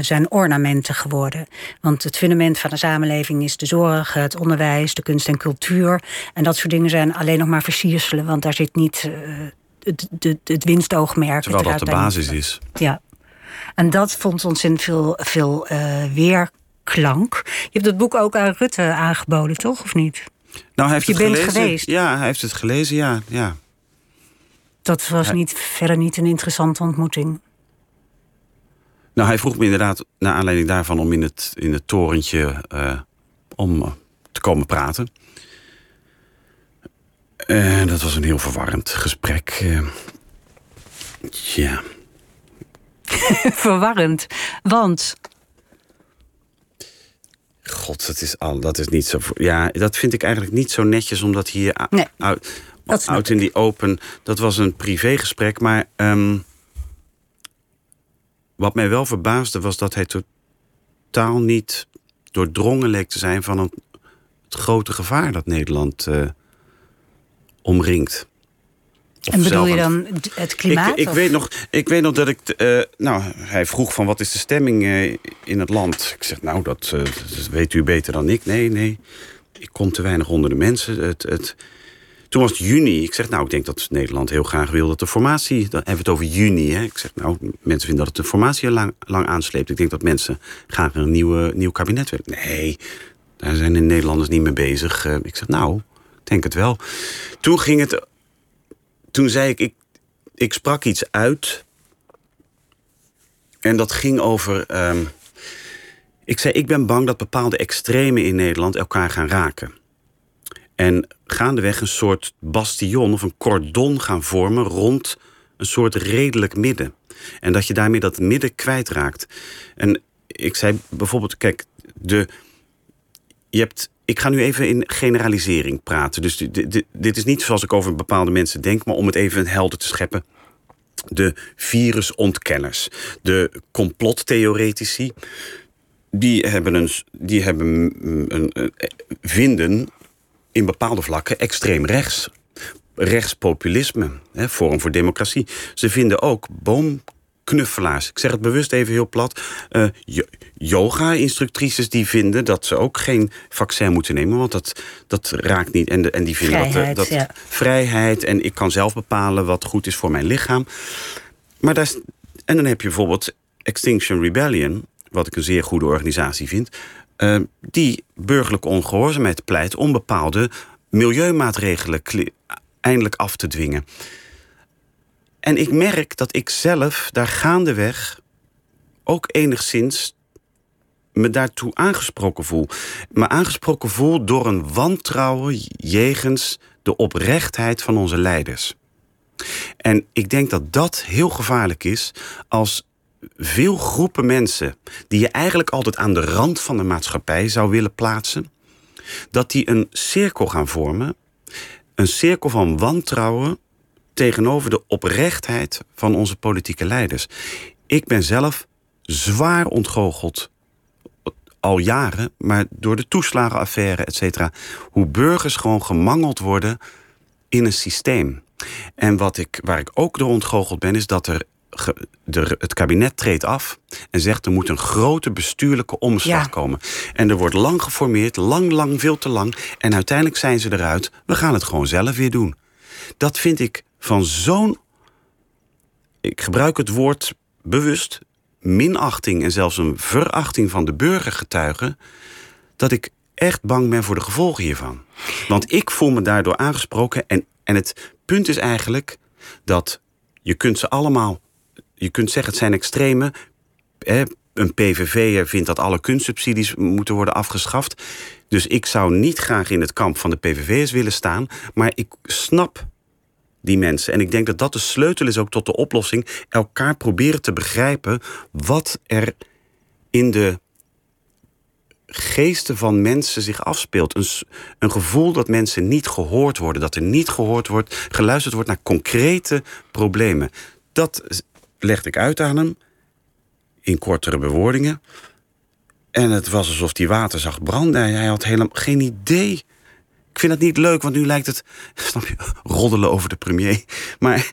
zijn ornamenten geworden. Want het fundament van de samenleving is de zorg, het onderwijs, de kunst en cultuur. En dat soort dingen zijn alleen nog maar versierselen, want daar zit niet het, het, het winstoogmerk. Terwijl dat de basis is. Ja. En dat vond ontzettend veel, veel eh, weerklank. Je hebt het boek ook aan Rutte aangeboden, toch? Of niet? Nou, hij heeft Je het bent gelezen. geweest. Ja, hij heeft het gelezen, ja. ja. Dat was niet, verder niet een interessante ontmoeting. Nou, hij vroeg me inderdaad, naar aanleiding daarvan, om in het, in het torentje eh, om eh, te komen praten. En dat was een heel verwarrend gesprek. ja. Verwarrend. Want God, dat is, al, dat is niet zo. Ja, dat vind ik eigenlijk niet zo netjes, omdat hier Nee, uit, dat snap uit in die open. Dat was een privégesprek, maar. ehm, wat mij wel verbaasde was dat hij totaal niet doordrongen leek te zijn van een, het grote gevaar dat Nederland eh, omringt. Of En bedoel je dan het klimaat? Ik, ik, weet nog, ik weet nog dat ik. eh, nou, hij vroeg van wat is de stemming eh, in het land. Ik zeg, nou, dat, eh, dat weet u beter dan ik. Nee, nee. Ik kom te weinig onder de mensen. Het, het, toen was het juni. Ik zeg, nou, ik denk dat Nederland heel graag wil dat de formatie. Dan hebben we het over juni. Hè. Ik zeg, nou, mensen vinden dat het de formatie lang, lang aansleept. Ik denk dat mensen graag een nieuwe, nieuw kabinet willen. Nee, daar zijn de Nederlanders niet mee bezig. Ik zeg, nou, ik denk het wel. Toen ging het. Toen zei ik, ik, ik sprak iets uit. En dat ging over. ehm, ik zei, ik ben bang dat bepaalde extremen in Nederland elkaar gaan raken. En gaandeweg een soort bastion of een cordon gaan vormen rond een soort redelijk midden. En dat je daarmee dat midden kwijtraakt. En ik zei bijvoorbeeld, kijk, de, je hebt, ik ga nu even in generalisering praten. Dus dit, is niet zoals ik over bepaalde mensen denk, maar om het even helder te scheppen. De virusontkenners, de complottheoretici, die hebben een, die hebben een, een, vinden in bepaalde vlakken extreem rechts. Rechtspopulisme, hè, Forum voor Democratie. Ze vinden ook boomknuffelaars. Ik zeg het bewust even heel plat. eh, yo- Yoga-instructrices die vinden dat ze ook geen vaccin moeten nemen, want dat, dat raakt niet. En, de, en die vinden Vrijheid, dat, dat ja. vrijheid en ik kan zelf bepalen wat goed is voor mijn lichaam. Maar daar is, en dan heb je bijvoorbeeld Extinction Rebellion, wat ik een zeer goede organisatie vind, eh, die burgerlijke ongehoorzaamheid pleit om bepaalde milieumaatregelen eindelijk af te dwingen. En ik merk dat ik zelf daar gaandeweg ook enigszins me daartoe aangesproken voel. Me aangesproken voel door een wantrouwen jegens de oprechtheid van onze leiders. En ik denk dat dat heel gevaarlijk is als veel groepen mensen die je eigenlijk altijd aan de rand van de maatschappij zou willen plaatsen, dat die een cirkel gaan vormen, een cirkel van wantrouwen tegenover de oprechtheid van onze politieke leiders. Ik ben zelf zwaar ontgoocheld al jaren, maar door de toeslagenaffaire, et cetera, hoe burgers gewoon gemangeld worden in een systeem. En wat ik, waar ik ook door ontgoocheld ben, is dat er, ge- de, het kabinet treedt af en zegt er moet een grote bestuurlijke omslag Ja. komen. En er wordt lang geformeerd, lang, lang, veel te lang. En uiteindelijk zijn ze eruit. We gaan het gewoon zelf weer doen. Dat vind ik van zo'n. Ik gebruik het woord bewust. Minachting en zelfs een verachting van de burgergetuigen. Dat ik echt bang ben voor de gevolgen hiervan. Want ik voel me daardoor aangesproken. En, en het punt is eigenlijk dat je kunt ze allemaal. Je kunt zeggen het zijn extreme. Hè, een PVV'er vindt dat alle kunstsubsidies moeten worden afgeschaft. Dus ik zou niet graag in het kamp van de PVV'ers willen staan. Maar ik snap die mensen. En ik denk dat dat de sleutel is ook tot de oplossing. Elkaar proberen te begrijpen wat er in de geesten van mensen zich afspeelt. Een, een gevoel dat mensen niet gehoord worden. Dat er niet gehoord wordt, geluisterd wordt naar concrete problemen. Dat legde ik uit aan hem. In kortere bewoordingen. En het was alsof hij water zag branden. Hij had helemaal geen idee. Ik vind het niet leuk, want nu lijkt het, snap je, roddelen over de premier. Maar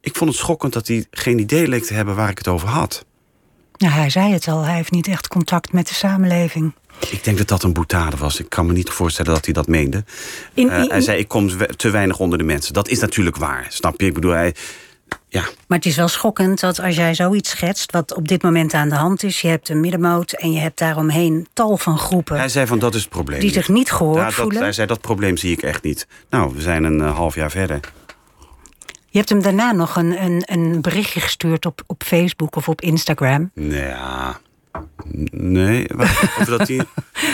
ik vond het schokkend dat hij geen idee leek te hebben waar ik het over had. Nou, hij zei het al, hij heeft niet echt contact met de samenleving. Ik denk dat dat een boetade was. Ik kan me niet voorstellen dat hij dat meende. In- Eh, hij zei, ik kom te weinig onder de mensen. Dat is natuurlijk waar, snap je? Ik bedoel, hij... Ja, Maar het is wel schokkend dat als jij zoiets schetst, wat op dit moment aan de hand is, je hebt een middenmoot en je hebt daaromheen tal van groepen hij zei van, dat is het probleem. die zich niet gehoord Ja, dat, voelen. hij zei, dat probleem zie ik echt niet. Nou, we zijn een eh, half jaar verder. Je hebt hem daarna nog een, een, een berichtje gestuurd op, op Facebook of op Instagram. Ja... Nee, over dat hij...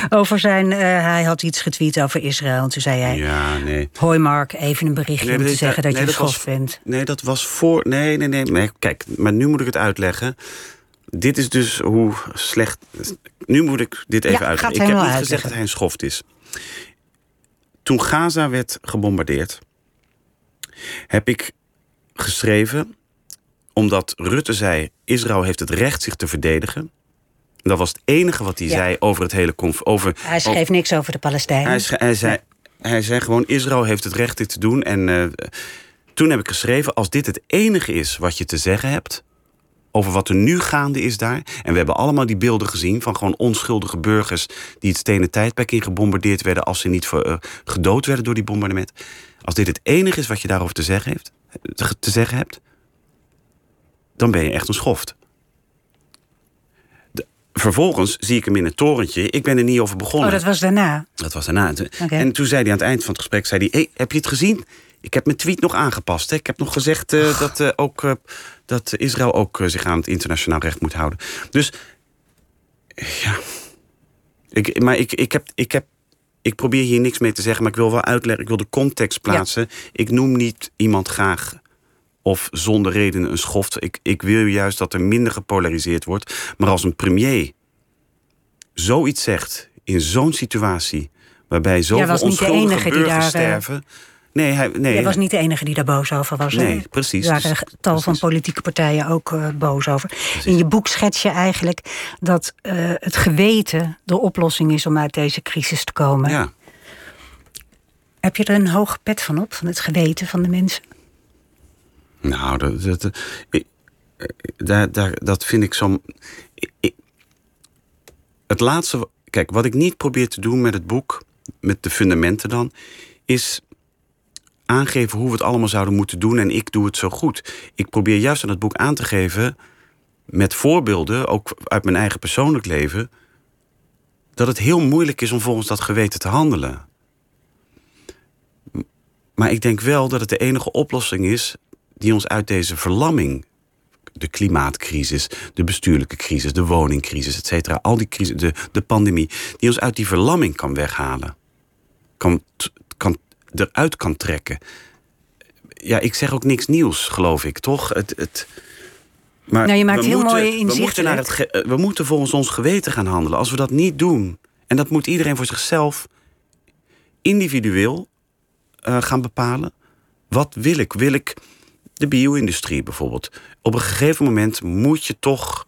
Over zijn, eh, hij had iets getweet over Israël. En toen zei hij, Ja, nee. hoi Mark, even een berichtje om dat te zeggen dat nee, je schoft bent. Nee, dat was voor. Nee, nee, nee, nee. Kijk, maar nu moet ik het uitleggen. Dit is dus hoe slecht. Nu moet ik dit even Ja, uitleggen. Ik heb niet gezegd dat hij een schoft is. Toen Gaza werd gebombardeerd, heb ik geschreven, omdat Rutte zei: Israël heeft het recht zich te verdedigen. Dat was het enige wat hij Ja. zei over het hele conf. Over, Hij schreef niks over de Palestijnen. hij, zei, Hij zei gewoon: Israël heeft het recht dit te doen. En uh, toen heb ik geschreven: als dit het enige is wat je te zeggen hebt. Over wat er nu gaande is daar. En we hebben allemaal die beelden gezien van gewoon onschuldige burgers. die het stenen tijdperk in gebombardeerd werden. als ze niet voor, uh, gedood werden door die bombardement. Als dit het enige is wat je daarover te zeggen, heeft, te zeggen hebt. dan ben je echt een schoft vervolgens zie ik hem in het torentje. Ik ben er niet over begonnen. Oh, dat was daarna? Dat was daarna. En toen zei hij aan het eind van het gesprek... Zei hij, hey, heb je het gezien? Ik heb mijn tweet nog aangepast. Hè? Ik heb nog gezegd uh, dat, uh, ook, uh, dat Israël ook zich aan het internationaal recht moet houden. Dus ja... Ik, maar ik, ik, heb, ik, heb, ik probeer hier niks mee te zeggen, maar ik wil wel uitleggen. Ik wil de context plaatsen. Ja. Ik noem niet iemand graag of zonder reden een schoft. Ik, ik wil juist dat er minder gepolariseerd wordt. Maar als een premier zoiets zegt in zo'n situatie... waarbij zoveel onschuldige burgers daar, sterven... Nee, hij, nee, was niet de enige die daar boos over was. Nee, precies. Er waren tal van politieke partijen ook uh, boos over. Precies. In je boek schets je eigenlijk dat uh, het geweten de oplossing is om uit deze crisis te komen. Ja. Heb je er een hoge pet van op, van het geweten van de mensen? Nou, dat, dat, dat, dat, dat vind ik zo. Het laatste. Kijk, wat ik niet probeer te doen met het boek, met de fundamenten dan, is aangeven hoe we het allemaal zouden moeten doen en ik doe het zo goed. Ik probeer juist aan het boek aan te geven, met voorbeelden, ook uit mijn eigen persoonlijk leven, dat het heel moeilijk is om volgens dat geweten te handelen. Maar ik denk wel dat het de enige oplossing is die ons uit deze verlamming, de klimaatcrisis, de bestuurlijke crisis, de woningcrisis, et cetera, al die crisis, de, de pandemie, die ons uit die verlamming kan weghalen. Kan, kan, eruit kan trekken. Ja, ik zeg ook niks nieuws, geloof ik, toch? Het, het, maar nou, je maakt heel moeten, mooi we moeten, naar het we moeten volgens ons geweten gaan handelen. Als we dat niet doen, en dat moet iedereen voor zichzelf individueel uh, gaan bepalen. Wat wil ik? Wil ik de bio-industrie bijvoorbeeld. Op een gegeven moment moet je toch.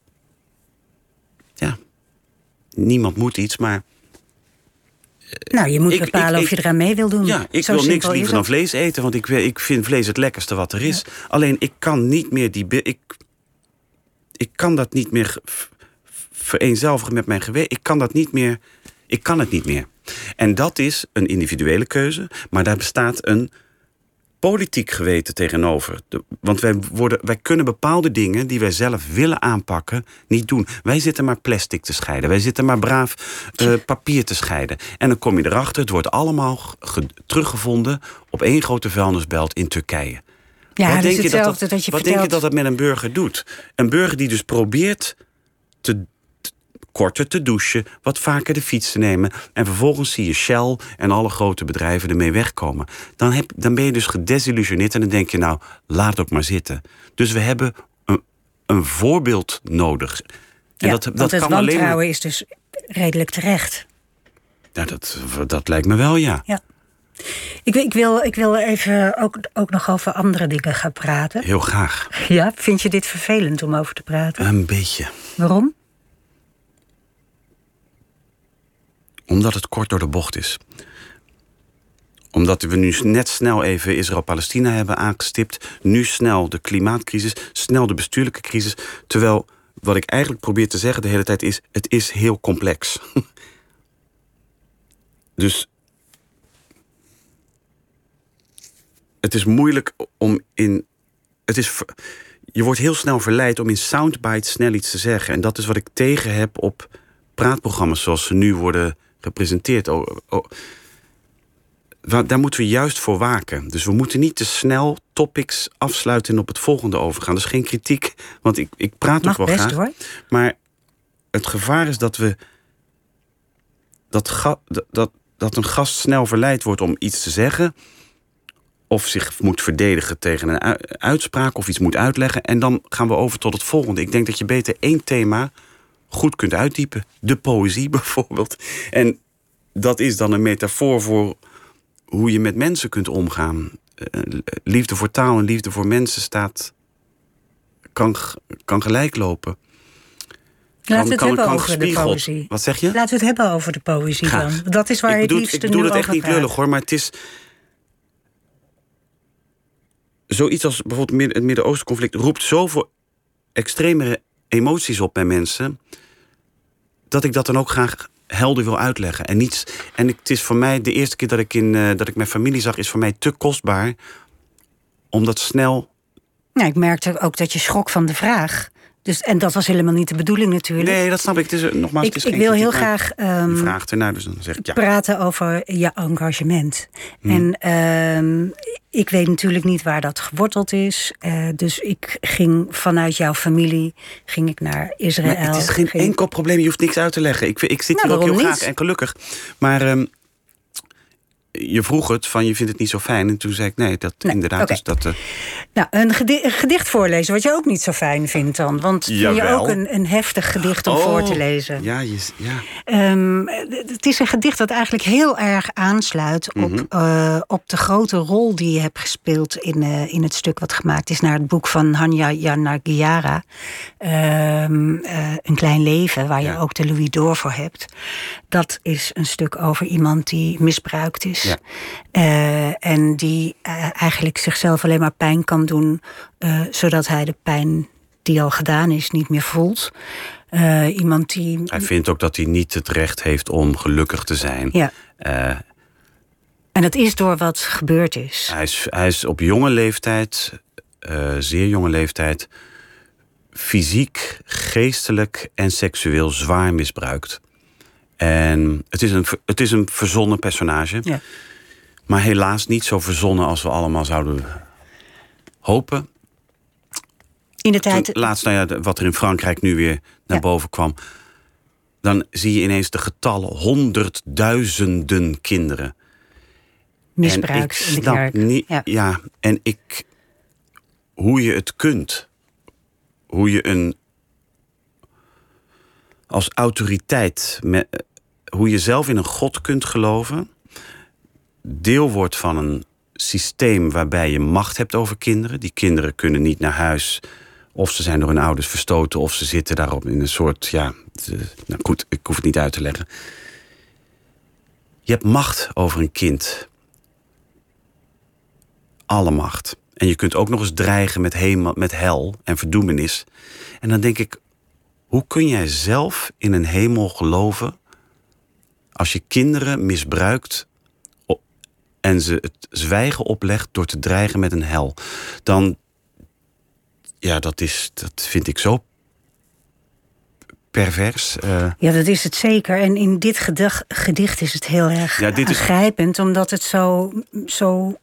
Ja, niemand moet iets, maar. Nou, je moet ik, bepalen ik, of je eraan mee wil doen. Ja, ik Zo wil niks liever dan vlees eten, want ik, ik vind vlees het lekkerste wat er is. Ja. Alleen ik kan niet meer die. Ik, ik kan dat niet meer vereenzelvigen met mijn geweten. Ik kan dat niet meer. Ik kan het niet meer. En dat is een individuele keuze, maar daar bestaat een politiek geweten tegenover. want wij, worden, wij kunnen bepaalde dingen die wij zelf willen aanpakken niet doen. Wij zitten maar plastic te scheiden. Wij zitten maar braaf uh, papier te scheiden. En dan kom je erachter, het wordt allemaal teruggevonden op één grote vuilnisbelt in Turkije. Ja, wat denk je dat, dat, dat je wat vertelt... denk je dat dat met een burger doet? Een burger die dus probeert te korter te douchen, wat vaker de fiets te nemen. En vervolgens zie je Shell en alle grote bedrijven ermee wegkomen. Dan, heb, dan ben je dus gedesillusioneerd en dan denk je, nou, laat het ook maar zitten. Dus we hebben een, een voorbeeld nodig. En ja, dat, dat want het kan wantrouwen alleen... is dus redelijk terecht. Ja, dat, dat lijkt me wel, ja. ja. Ik, ik, wil, ik wil even ook, ook nog over andere dingen gaan praten. Heel graag. Ja, vind je dit vervelend om over te praten? Een beetje. Waarom? Omdat het kort door de bocht is. Omdat we nu net snel even Israël-Palestina hebben aangestipt. Nu snel de klimaatcrisis, snel de bestuurlijke crisis. Terwijl wat ik eigenlijk probeer te zeggen de hele tijd is: het is heel complex. dus het is moeilijk om in. Het is, je wordt heel snel verleid om in soundbites snel iets te zeggen. En dat is wat ik tegen heb op praatprogramma's zoals ze nu worden gepresenteerd. Oh, oh. Daar moeten we juist voor waken. Dus we moeten niet te snel topics afsluiten en op het volgende overgaan. Dat is geen kritiek, want ik, ik praat ook wel best, graag. Hoor. Maar het gevaar is dat we. Dat, ga, dat, dat een gast snel verleid wordt om iets te zeggen. Of zich moet verdedigen tegen een uitspraak of iets moet uitleggen. En dan gaan we over tot het volgende. Ik denk dat je beter één thema goed kunt uitdiepen. De poëzie bijvoorbeeld. En dat is dan een metafoor voor hoe je met mensen kunt omgaan. Uh, liefde voor taal en liefde voor mensen staat. kan, kan gelijk lopen. Laten we het kan, hebben kan over de poëzie. Wat zeg je? Laten we het hebben over de poëzie Graag. dan. Dat is waar ik je het bedoel, liefst ik bedoel het echt niet praat. lullig hoor, maar het is. Zoiets als bijvoorbeeld het Midden-Oosten-conflict roept zoveel extremere emoties op bij mensen. dat ik dat dan ook graag helder wil uitleggen. En, niets, en het is voor mij de eerste keer dat ik, in, eh, dat ik mijn familie zag, is voor mij te kostbaar. om dat snel. Nou, ik merkte ook dat je schrok van de vraag. Dus, en dat was helemaal niet de bedoeling natuurlijk. Nee, dat snap ik. Het is, eh, nogmaals, ik, het is ik wil heel graag ehm, Je vraagt ernaar, dus dan zeg ik ja. praten over je engagement. Hmm. En ehm, ik weet natuurlijk niet waar dat geworteld is. Eh, dus ik ging vanuit jouw familie ging ik naar Israël. Maar het is geen Ging- enkel probleem. Je hoeft niks uit te leggen. Ik, ik zit Nou, hier ook heel graag en gelukkig. Maar ehm, je vroeg het van je vindt het niet zo fijn. En toen zei ik nee, dat Nee, inderdaad. Dus dat, eh, Nou, een, gedi- een gedicht voorlezen, wat je ook niet zo fijn vindt dan. Want vind je ook een, een heftig gedicht om voor te oh, lezen. Ja, je, ja. Ehm, het is een gedicht dat eigenlijk heel erg aansluit op, Mhm. eh, op de grote rol die je hebt gespeeld in, eh, in het stuk wat gemaakt is naar het boek van Hanya Yanagiara. Eh, een klein leven, waar je ook de Louis d'Or voor hebt. Dat is een stuk over iemand die misbruikt is. Ja. Eh, en die eh, eigenlijk zichzelf alleen maar pijn kan doen, eh, zodat hij de pijn die al gedaan is niet meer voelt. Iemand die Hij vindt ook dat hij niet het recht heeft om gelukkig te zijn. Ja. En dat is door wat gebeurd is. hij, is hij is op jonge leeftijd, zeer jonge leeftijd, fysiek, geestelijk en seksueel zwaar misbruikt. En het is een, het is een verzonnen personage. Ja. Maar helaas niet zo verzonnen als we allemaal zouden hopen. In de Toen, tijd. laatst, nou ja, wat er in Frankrijk nu weer naar Ja. boven kwam. Dan zie je ineens de getallen honderdduizenden kinderen. misbruik en ik in de kerk. Niet, Ja. ja. en ik. Hoe je het kunt. Hoe je een. Als autoriteit. Met, hoe je zelf in een God kunt geloven. Deel wordt van een systeem waarbij je macht hebt over kinderen. Die kinderen kunnen niet naar huis. Of ze zijn door hun ouders verstoten. Of ze zitten daarop in een soort. Ja, nou goed, ik hoef het niet uit te leggen. Je hebt macht over een kind alle macht. En je kunt ook nog eens dreigen met, hemel, met hel en verdoemenis. En dan denk ik, hoe kun jij zelf in een hemel geloven als je kinderen misbruikt en ze het zwijgen oplegt door te dreigen met een hel? Dan, ja, dat, is, dat vind ik zo pervers. eh. Ja, dat is het zeker. En in dit gedicht is het heel erg Ja, dit is- aangrijpend, omdat het zo, zo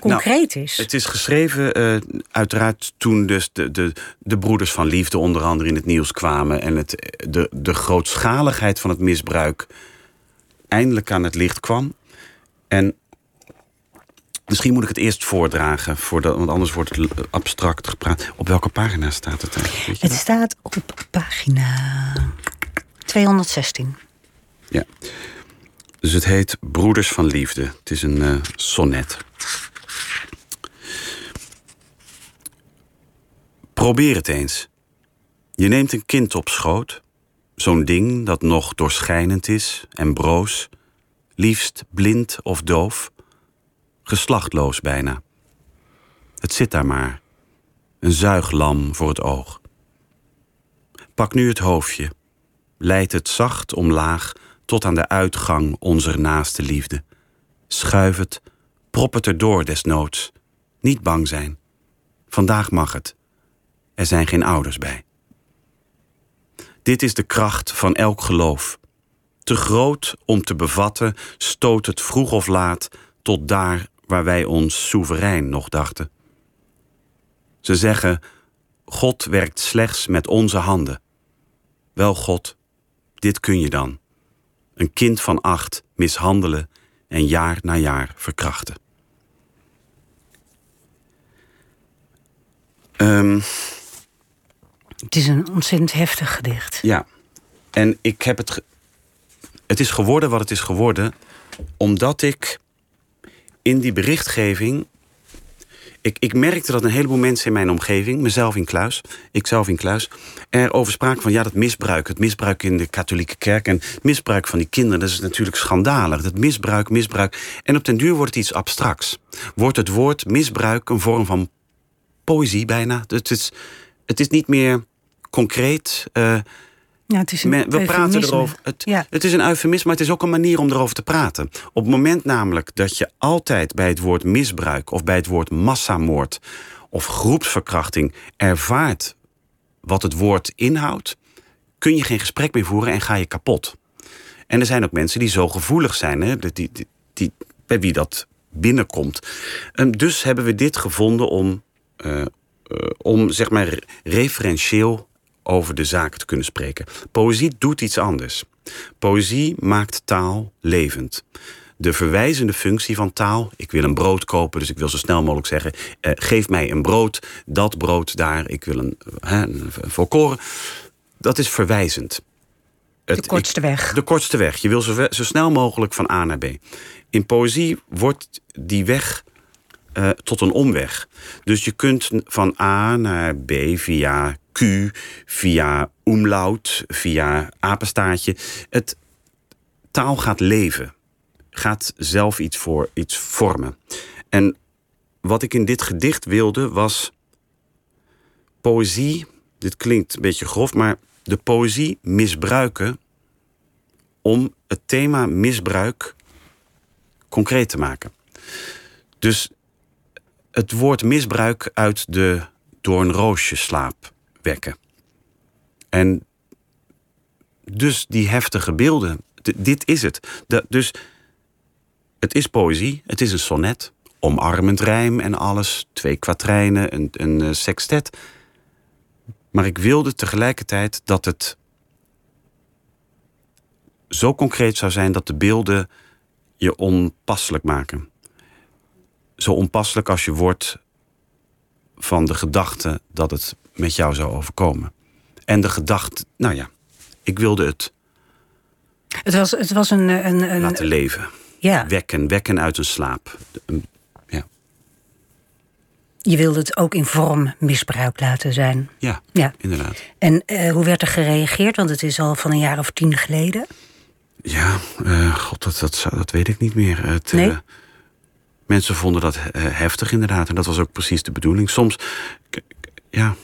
concreet is. Nou, Het is geschreven, eh, uiteraard, toen dus de, de, de broeders van liefde onder andere in het nieuws kwamen. En het, de, de grootschaligheid van het misbruik eindelijk aan het licht kwam. En misschien moet ik het eerst voordragen, voordat, want anders wordt het abstract gepraat. Op welke pagina staat het eigenlijk? Het staat op pagina 216. Ja. Dus het heet Broeders van Liefde. Het is een eh, sonnet. Probeer het eens. Je neemt een kind op schoot. Zo'n ding dat nog doorschijnend is en broos. Liefst blind of doof. Geslachtloos bijna. Het zit daar maar. Een zuiglam voor het oog. Pak nu het hoofdje leidt het zacht omlaag tot aan de uitgang onze naaste liefde. Schuif het, prop het erdoor desnoods. Niet bang zijn. Vandaag mag het. Er zijn geen ouders bij. Dit is de kracht van elk geloof. Te groot om te bevatten, stoot het vroeg of laat tot daar waar wij ons soeverein nog dachten. Ze zeggen: God werkt slechts met onze handen. Wel, God, dit kun je dan. Een kind van acht mishandelen en jaar na jaar verkrachten. Ehm, Het is een ontzettend heftig gedicht. ja, en ik heb het. Het is geworden wat het is geworden, omdat ik in die berichtgeving ik, ik merkte dat een heleboel mensen in mijn omgeving, mezelf in Kluis, ik zelf in Kluis, erover spraken van ja, dat misbruik, het misbruik in de katholieke kerk en het misbruik van die kinderen, dat is natuurlijk schandalig. Dat misbruik, misbruik. En op den duur wordt het iets abstracts. Wordt het woord misbruik een vorm van poëzie bijna? Het is, het is niet meer concreet. Uh, ja, het is een we praten erover. Het, ja. het is een eufemisme, maar het is ook een manier om erover te praten. Op het moment namelijk dat je altijd bij het woord misbruik of bij het woord massamoord of groepsverkrachting ervaart wat het woord inhoudt, kun je geen gesprek meer voeren en ga je kapot. En er zijn ook mensen die zo gevoelig zijn, hè, die, die, die, bij wie dat binnenkomt. En dus hebben we dit gevonden om, om zeg maar referentieel over de zaken te kunnen spreken. Poëzie doet iets anders. Poëzie maakt taal levend. De verwijzende functie van taal. Ik wil een brood kopen, dus ik wil zo snel mogelijk zeggen: eh, geef mij een brood, dat brood daar, ik wil een, hè, een volkoren. Dat is verwijzend. Het, de kortste weg. de kortste weg. Je wil zo, zo, snel mogelijk van A naar B. In poëzie wordt die weg uh, tot een omweg. Dus je kunt van A naar B via Q, via umlaut, via apenstaartje. Het taal gaat leven, gaat zelf iets, voor, iets vormen. En wat ik in dit gedicht wilde was poëzie. Dit klinkt een beetje grof, maar de poëzie misbruiken om het thema misbruik concreet te maken. Dus het woord misbruik uit de doornroosjeslaap wekken. En dus die heftige beelden, dit is het. dus het is poëzie, het is een sonnet, omarmend rijm en alles, twee kwatrijnen, een, een uh, sextet. Maar ik wilde tegelijkertijd dat het zo concreet zou zijn dat de beelden je onpasselijk maken. Zo onpasselijk als je wordt van de gedachte dat het met jou zou overkomen. En de gedachte, nou ja, ik wilde het. Het was, het was een, een, een... Laten leven. Ja. Wekken, wekken uit een slaap. Ja. Je wilde het ook in vorm misbruik laten zijn. Ja, ja. inderdaad. En uh, hoe werd er gereageerd? Want het is al van een jaar of tien geleden. Ja, uh, god, dat, dat, dat weet ik niet meer. Het, nee? Uh, mensen vonden dat heftig inderdaad. En dat was ook precies de bedoeling. Soms, ja,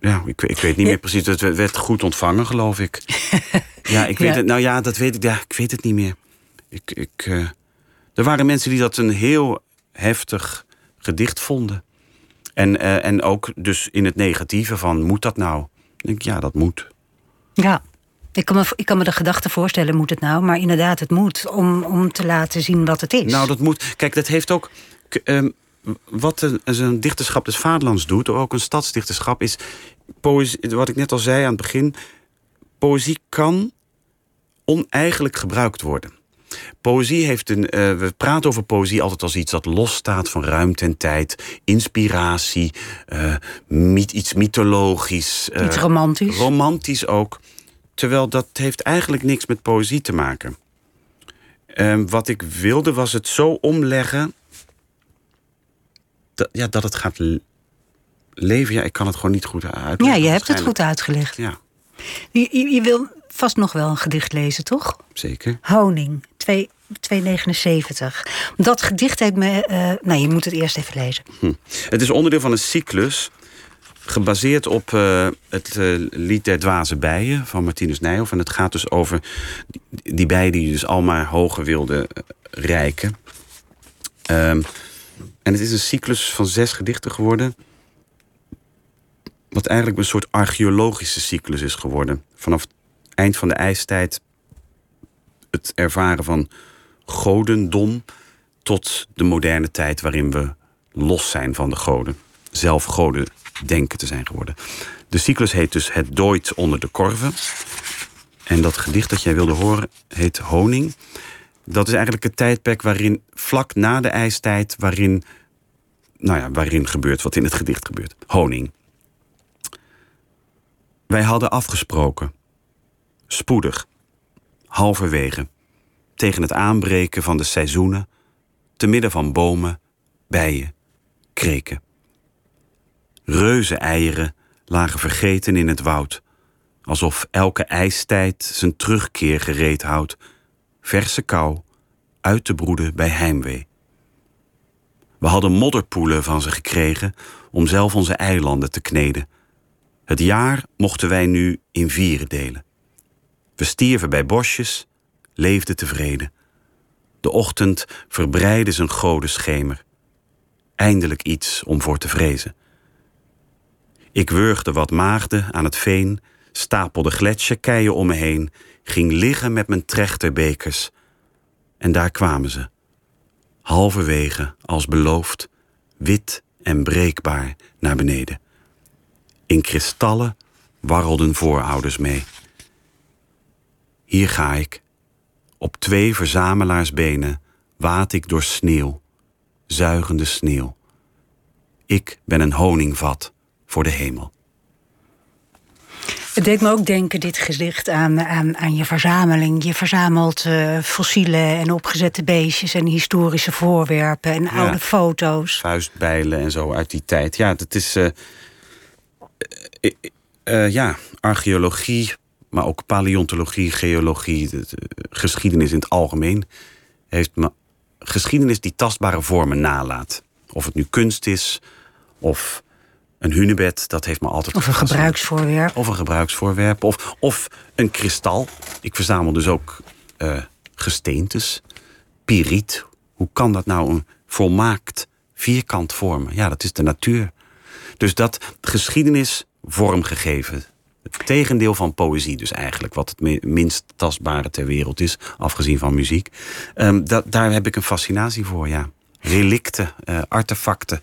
ja, ik, ik weet niet meer precies. Het werd goed ontvangen, geloof ik. ja, ik weet het. Nou ja, dat weet ik. Ja, ik weet het niet meer. Ik, ik, uh, er waren mensen die dat een heel heftig gedicht vonden. En, uh, en ook dus in het negatieve van, moet dat nou? Ik denk, ja, dat moet. Ja, ik kan, me, ik kan me de gedachte voorstellen, moet het nou? Maar inderdaad, het moet om, om te laten zien wat het is. Nou, dat moet. Kijk, dat heeft ook... Um, wat een, een dichterschap des vaderlands doet, ook een stadsdichterschap, is poëzie, wat ik net al zei aan het begin. Poëzie kan oneigenlijk gebruikt worden. Poëzie heeft een. Uh, we praten over poëzie altijd als iets dat losstaat van ruimte en tijd, inspiratie, uh, myth, iets mythologisch. Uh, iets romantisch. Romantisch ook. Terwijl dat heeft eigenlijk niks met poëzie te maken. Ehm, wat ik wilde was het zo omleggen dat, ja, dat het gaat leven. Ja, ik kan het gewoon niet goed uitleggen. Ja, je hebt het goed uitgelegd. Ja. Je, je, je, wil vast nog wel een gedicht lezen, toch? Zeker. Honing, 279. Dat gedicht heeft me... Uh, nou, je moet het eerst even lezen. Hm. Het is onderdeel van een cyclus gebaseerd op uh, het uh, lied der dwaze bijen van Martinus Nijhoff. En het gaat dus over die, bijen die dus al maar hoger wilden rijken. Um, en het is een cyclus van zes gedichten geworden. Wat eigenlijk een soort archeologische cyclus is geworden. Vanaf het eind van de ijstijd het ervaren van godendom tot de moderne tijd waarin we los zijn van de goden. Zelf goden denken te zijn geworden. De cyclus heet dus Het dooit onder de korven. En dat gedicht dat jij wilde horen heet Honing. Dat is eigenlijk het tijdperk waarin, vlak na de ijstijd, waarin, nou ja, waarin gebeurt wat in het gedicht gebeurt. Honing. Wij hadden afgesproken, spoedig, halverwege, tegen het aanbreken van de seizoenen, te midden van bomen, bijen, kreken. Reuzeneieren lagen vergeten in het woud, alsof elke ijstijd zijn terugkeer gereed houdt, verse kou uit te broeden bij heimwee. We hadden modderpoelen van ze gekregen om zelf onze eilanden te kneden. Het jaar mochten wij nu in vieren delen. We stierven bij bosjes, leefden tevreden. De ochtend verbreidde zijn godenschemer. Eindelijk iets om voor te vrezen. Ik wurgde wat maagden aan het veen, stapelde gletsjerkeien om me heen, ging liggen met mijn trechterbekers. En daar kwamen ze. Halverwege, als beloofd, wit en breekbaar naar beneden. In kristallen warrelden voorouders mee. Hier ga ik. Op twee verzamelaarsbenen waad ik door sneeuw, zuigende sneeuw. Ik ben een honingvat voor de hemel. Het deed me ook denken, dit gedicht, aan, aan, aan je verzameling. Je verzamelt uh, fossielen en opgezette beestjes en historische voorwerpen en oude foto's. Vuistbijlen en zo uit die tijd. Ja, dat is. Uh, uh, ja, archeologie, maar ook paleontologie, geologie, de, geschiedenis in het algemeen. Heeft me, geschiedenis die tastbare vormen nalaat. Of het nu kunst is, of een hunebed, dat heeft me altijd Of een gebruiksvoorwerp. Of een gebruiksvoorwerp. Of, of een kristal. Ik verzamel dus ook uh, gesteentes. Piriet. Hoe kan dat nou een volmaakt vierkant vormen? Ja, dat is de natuur. Dus dat geschiedenis vormgegeven. Het tegendeel van poëzie dus eigenlijk. Wat het minst tastbare ter wereld is. Afgezien van muziek. Um, dat, daar heb ik een fascinatie voor, ja. Relicten, uh, artefacten.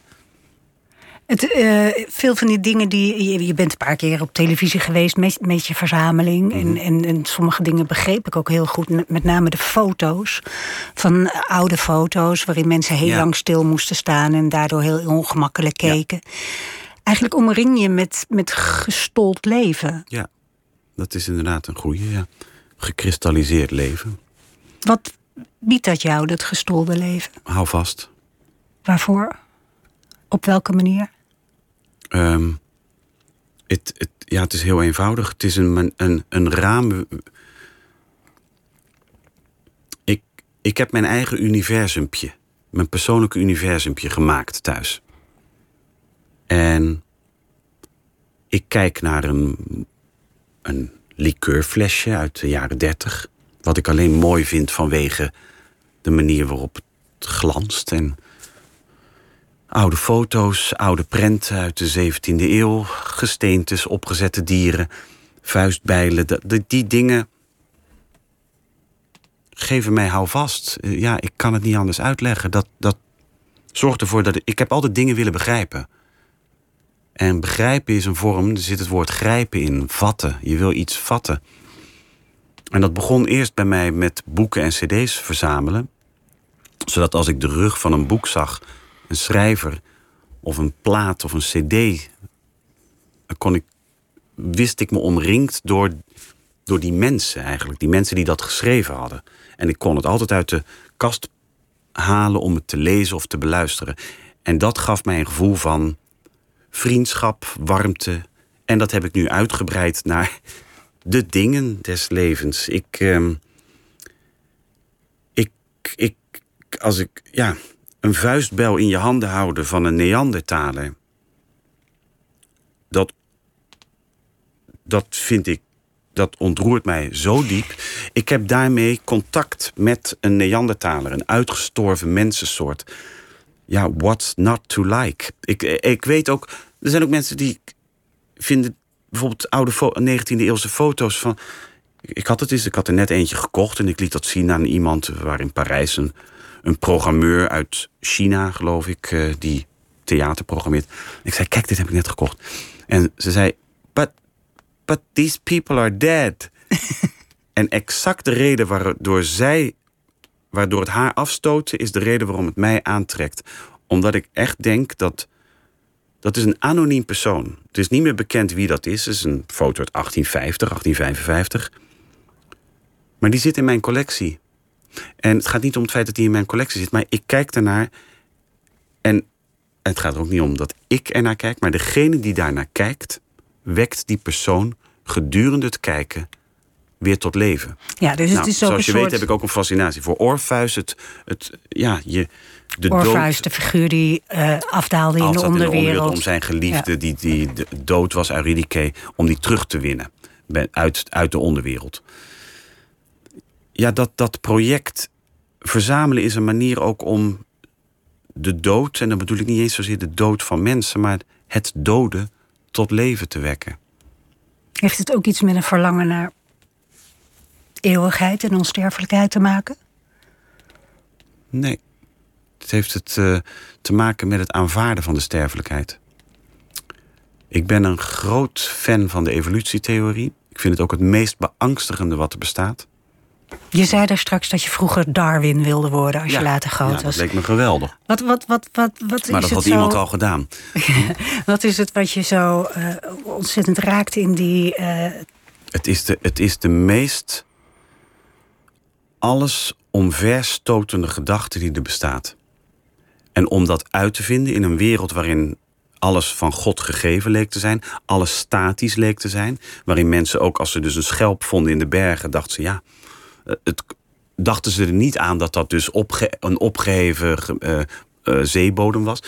Het, uh, veel van die dingen die. Je, je, bent een paar keer op televisie geweest met, met je verzameling. en, Mhm. en, en, sommige dingen begreep ik ook heel goed. Met name de foto's. Van oude foto's waarin mensen heel Ja. lang stil moesten staan. en daardoor heel ongemakkelijk keken. Eigenlijk omring je met, met gestold leven. Ja, dat is inderdaad een goede. Ja. Gekristalliseerd leven. Wat biedt dat jou, dat gestolde leven? Hou vast. Waarvoor? Op welke manier? Ehm, het, het, ja, het is heel eenvoudig. Het is een, een, een raam. Ik, ik heb mijn eigen universumpje, mijn persoonlijke universumpje gemaakt thuis. En ik kijk naar een, een liqueurflesje uit de jaren dertig. Wat ik alleen mooi vind vanwege de manier waarop het glanst. En oude foto's, oude prenten uit de 17e eeuw, gesteentes, opgezette dieren, vuistbijlen. de- die dingen geven mij houvast. Eh, Ja, ik kan het niet anders uitleggen. Dat, dat zorgt ervoor dat ik, ik heb altijd dingen willen begrijpen. En begrijpen is een vorm, er zit het woord grijpen in, vatten. Je wil iets vatten. En dat begon eerst bij mij met boeken en cd's verzamelen. Zodat als ik de rug van een boek zag, een schrijver of een plaat of een cd, kon ik, wist ik me omringd door, door die mensen eigenlijk. Die mensen die dat geschreven hadden. En ik kon het altijd uit de kast halen om het te lezen of te beluisteren. En dat gaf mij een gevoel van vriendschap, warmte. En dat heb ik nu uitgebreid naar de dingen des levens. Ik, ehm, ik, ik, als ik, ja, een vuistbel in je handen houden van een Neandertaler. Dat, dat vind ik, dat ontroert mij zo diep. Ik heb daarmee contact met een Neandertaler, een uitgestorven mensensoort. Ja, what's not to like? Ik, ik weet ook, er zijn ook mensen die vinden bijvoorbeeld oude fo- 19e eeuwse foto's van. Ik had het eens, ik had er net eentje gekocht en ik liet dat zien aan iemand waar in Parijs een, een programmeur uit China, geloof ik, eh, die theater programmeert. Ik zei, kijk, dit heb ik net gekocht. En ze zei, but, but these people are dead. en exact de reden waardoor zij, waardoor het haar afstoten, is de reden waarom het mij aantrekt. Omdat ik echt denk dat dat is een anoniem persoon. Het is niet meer bekend wie dat is. Het is een foto uit 1850, 1855. Maar die zit in mijn collectie. En het gaat niet om het feit dat die in mijn collectie zit, maar ik kijk daarnaar En het gaat er ook niet om dat ik ernaar kijk, maar degene die daarnaar kijkt, wekt die persoon gedurende het kijken weer tot leven. Ja, dus het Nou, is zoals je soort... weet heb ik ook een fascinatie voor Orpheus. Het, het, ja, je, de Orpheus, dood de figuur die eh, afdaalde in de altijd in de onderwereld. onderwereld om zijn geliefde die, die de- dood was, Eurydice, om die terug te winnen uit, uit de onderwereld. Ja, dat, dat project verzamelen is een manier ook om de dood, en dan bedoel ik niet eens zozeer de dood van mensen, maar het doden tot leven te wekken. Heeft het ook iets met een verlangen naar eeuwigheid en onsterfelijkheid te maken? Nee. Het heeft het eh, te maken met het aanvaarden van de sterfelijkheid. Ik ben een groot fan van de evolutietheorie. Ik vind het ook het meest beangstigende wat er bestaat. Je zei daar straks dat je vroeger Darwin wilde worden als je later groot ja, dat was. leek me geweldig. Wat, wat, wat, wat, wat Maar is dat had iemand al gedaan. Wat is het wat je zo eh, ontzettend raakt in die... eh, Het is de, het is de meest alles omverstotende gedachte die er bestaat. En om dat uit te vinden in een wereld waarin alles van God gegeven leek te zijn, alles statisch leek te zijn, waarin mensen ook als ze dus een schelp vonden in de bergen, dachten ze ja, het, dachten ze er niet aan dat dat dus een opgeheven ge- eh, eh, zeebodem was.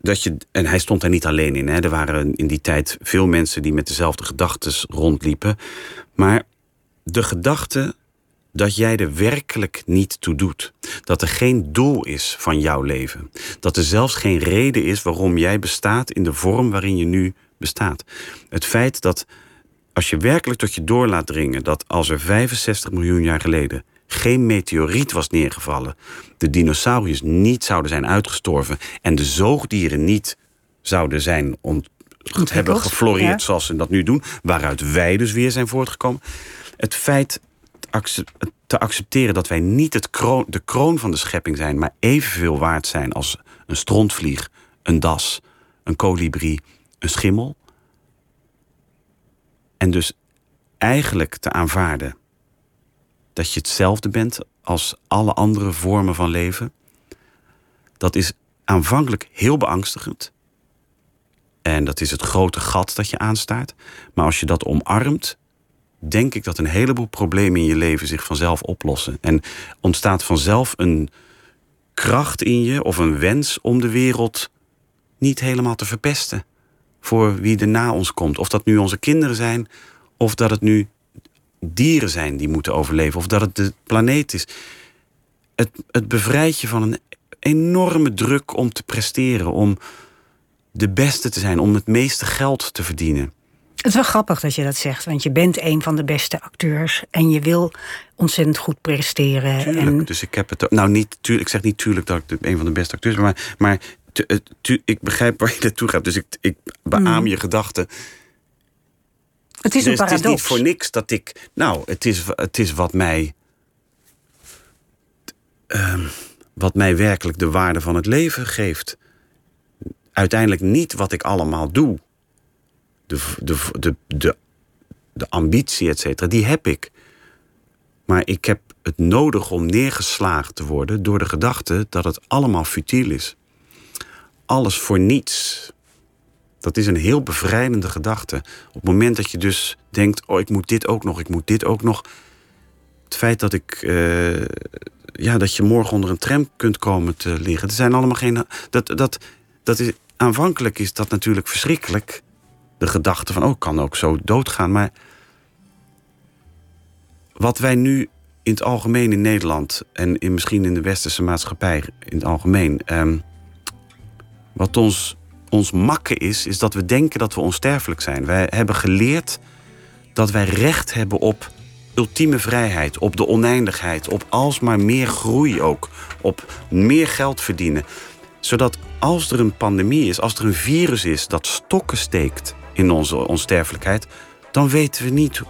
Dat je, en hij stond daar niet alleen in. Hè. Er waren in die tijd veel mensen die met dezelfde gedachten rondliepen. Maar de gedachte dat jij er werkelijk niet toe doet. Dat er geen doel is van jouw leven. Dat er zelfs geen reden is waarom jij bestaat in de vorm waarin je nu bestaat. Het feit dat als je werkelijk tot je door laat dringen dat als er 65 miljoen jaar geleden geen meteoriet was neergevallen, de dinosauriërs niet zouden zijn uitgestorven en de zoogdieren niet zouden zijn ont hebben gefloreerd ja. zoals ze dat nu doen, waaruit wij dus weer zijn voortgekomen. Het feit te accepteren dat wij niet het kroon, de kroon van de schepping zijn, maar evenveel waard zijn als een strontvlieg, een das, een kolibrie, een schimmel. En dus eigenlijk te aanvaarden dat je hetzelfde bent als alle andere vormen van leven, dat is aanvankelijk heel beangstigend. En dat is het grote gat dat je aanstaart. Maar als je dat omarmt, denk ik dat een heleboel problemen in je leven zich vanzelf oplossen. En ontstaat vanzelf een kracht in je of een wens om de wereld niet helemaal te verpesten. Voor wie er na ons komt. Of dat nu onze kinderen zijn, of dat het nu dieren zijn die moeten overleven, of dat het de planeet is. Het, het bevrijdt je van een enorme druk om te presteren, om de beste te zijn, om het meeste geld te verdienen. Het is wel grappig dat je dat zegt, want je bent een van de beste acteurs en je wil ontzettend goed presteren. Tuurlijk. En Dus ik heb het. Nou, niet tuurlijk. Ik zeg niet tuurlijk dat ik een van de beste acteurs ben, maar, maar tu- eh, tu- ik begrijp waar je naartoe gaat. Dus ik, ik beaam je gedachten. het is Dus een het is paradox. niet voor niks dat ik. Nou, het is, het is wat mij. ehm, wat mij werkelijk de waarde van het leven geeft. Uiteindelijk niet wat ik allemaal doe. De, de, de, de, de ambitie, et cetera, die heb ik. Maar ik heb het nodig om neergeslagen te worden door de gedachte dat het allemaal futiel is. Alles voor niets. Dat is een heel bevrijdende gedachte. Op het moment dat je dus denkt: oh, ik moet dit ook nog, ik moet dit ook nog. Het feit dat ik. eh, ja, dat je morgen onder een tram kunt komen te liggen. Er zijn allemaal geen. Dat, dat, dat is, aanvankelijk is dat natuurlijk verschrikkelijk. De gedachte van: oh, ik kan ook zo doodgaan. Maar wat wij nu in het algemeen in Nederland en in, misschien in de westerse maatschappij in het algemeen. ehm, wat ons, ons makken is, is dat we denken dat we onsterfelijk zijn. Wij hebben geleerd dat wij recht hebben op ultieme vrijheid, op de oneindigheid, op alsmaar meer groei ook, op meer geld verdienen. Zodat als er een pandemie is, als er een virus is dat stokken steekt in onze onsterfelijkheid, dan weten we niet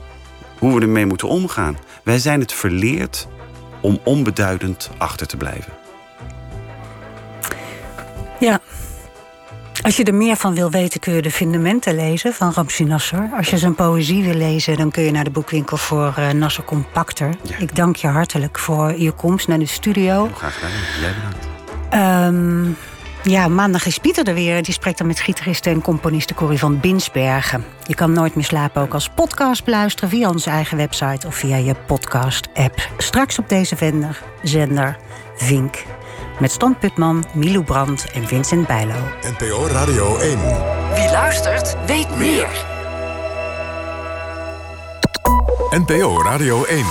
hoe we ermee moeten omgaan. Wij zijn het verleerd om onbeduidend achter te blijven. Ja. Als je er meer van wil weten, kun je de fundamenten lezen van Ramsi Nasser. Als je zijn poëzie wil lezen, dan kun je naar de boekwinkel voor uh, Nasser Compacter. Ik dank je hartelijk voor je komst naar de studio. Graag gedaan. Jij ehm, ja, maandag is Pieter er weer. Die spreekt dan met gitariste en componiste Corrie van Binsbergen. Je kan Nooit meer slapen ook als podcast luisteren via onze eigen website of via je podcast-app. Straks op deze vender-zender Vink met Stan Putman, Milou Brandt en Vincent Bijlo. NPO Radio 1. Wie luistert, weet meer. NPO Radio 1.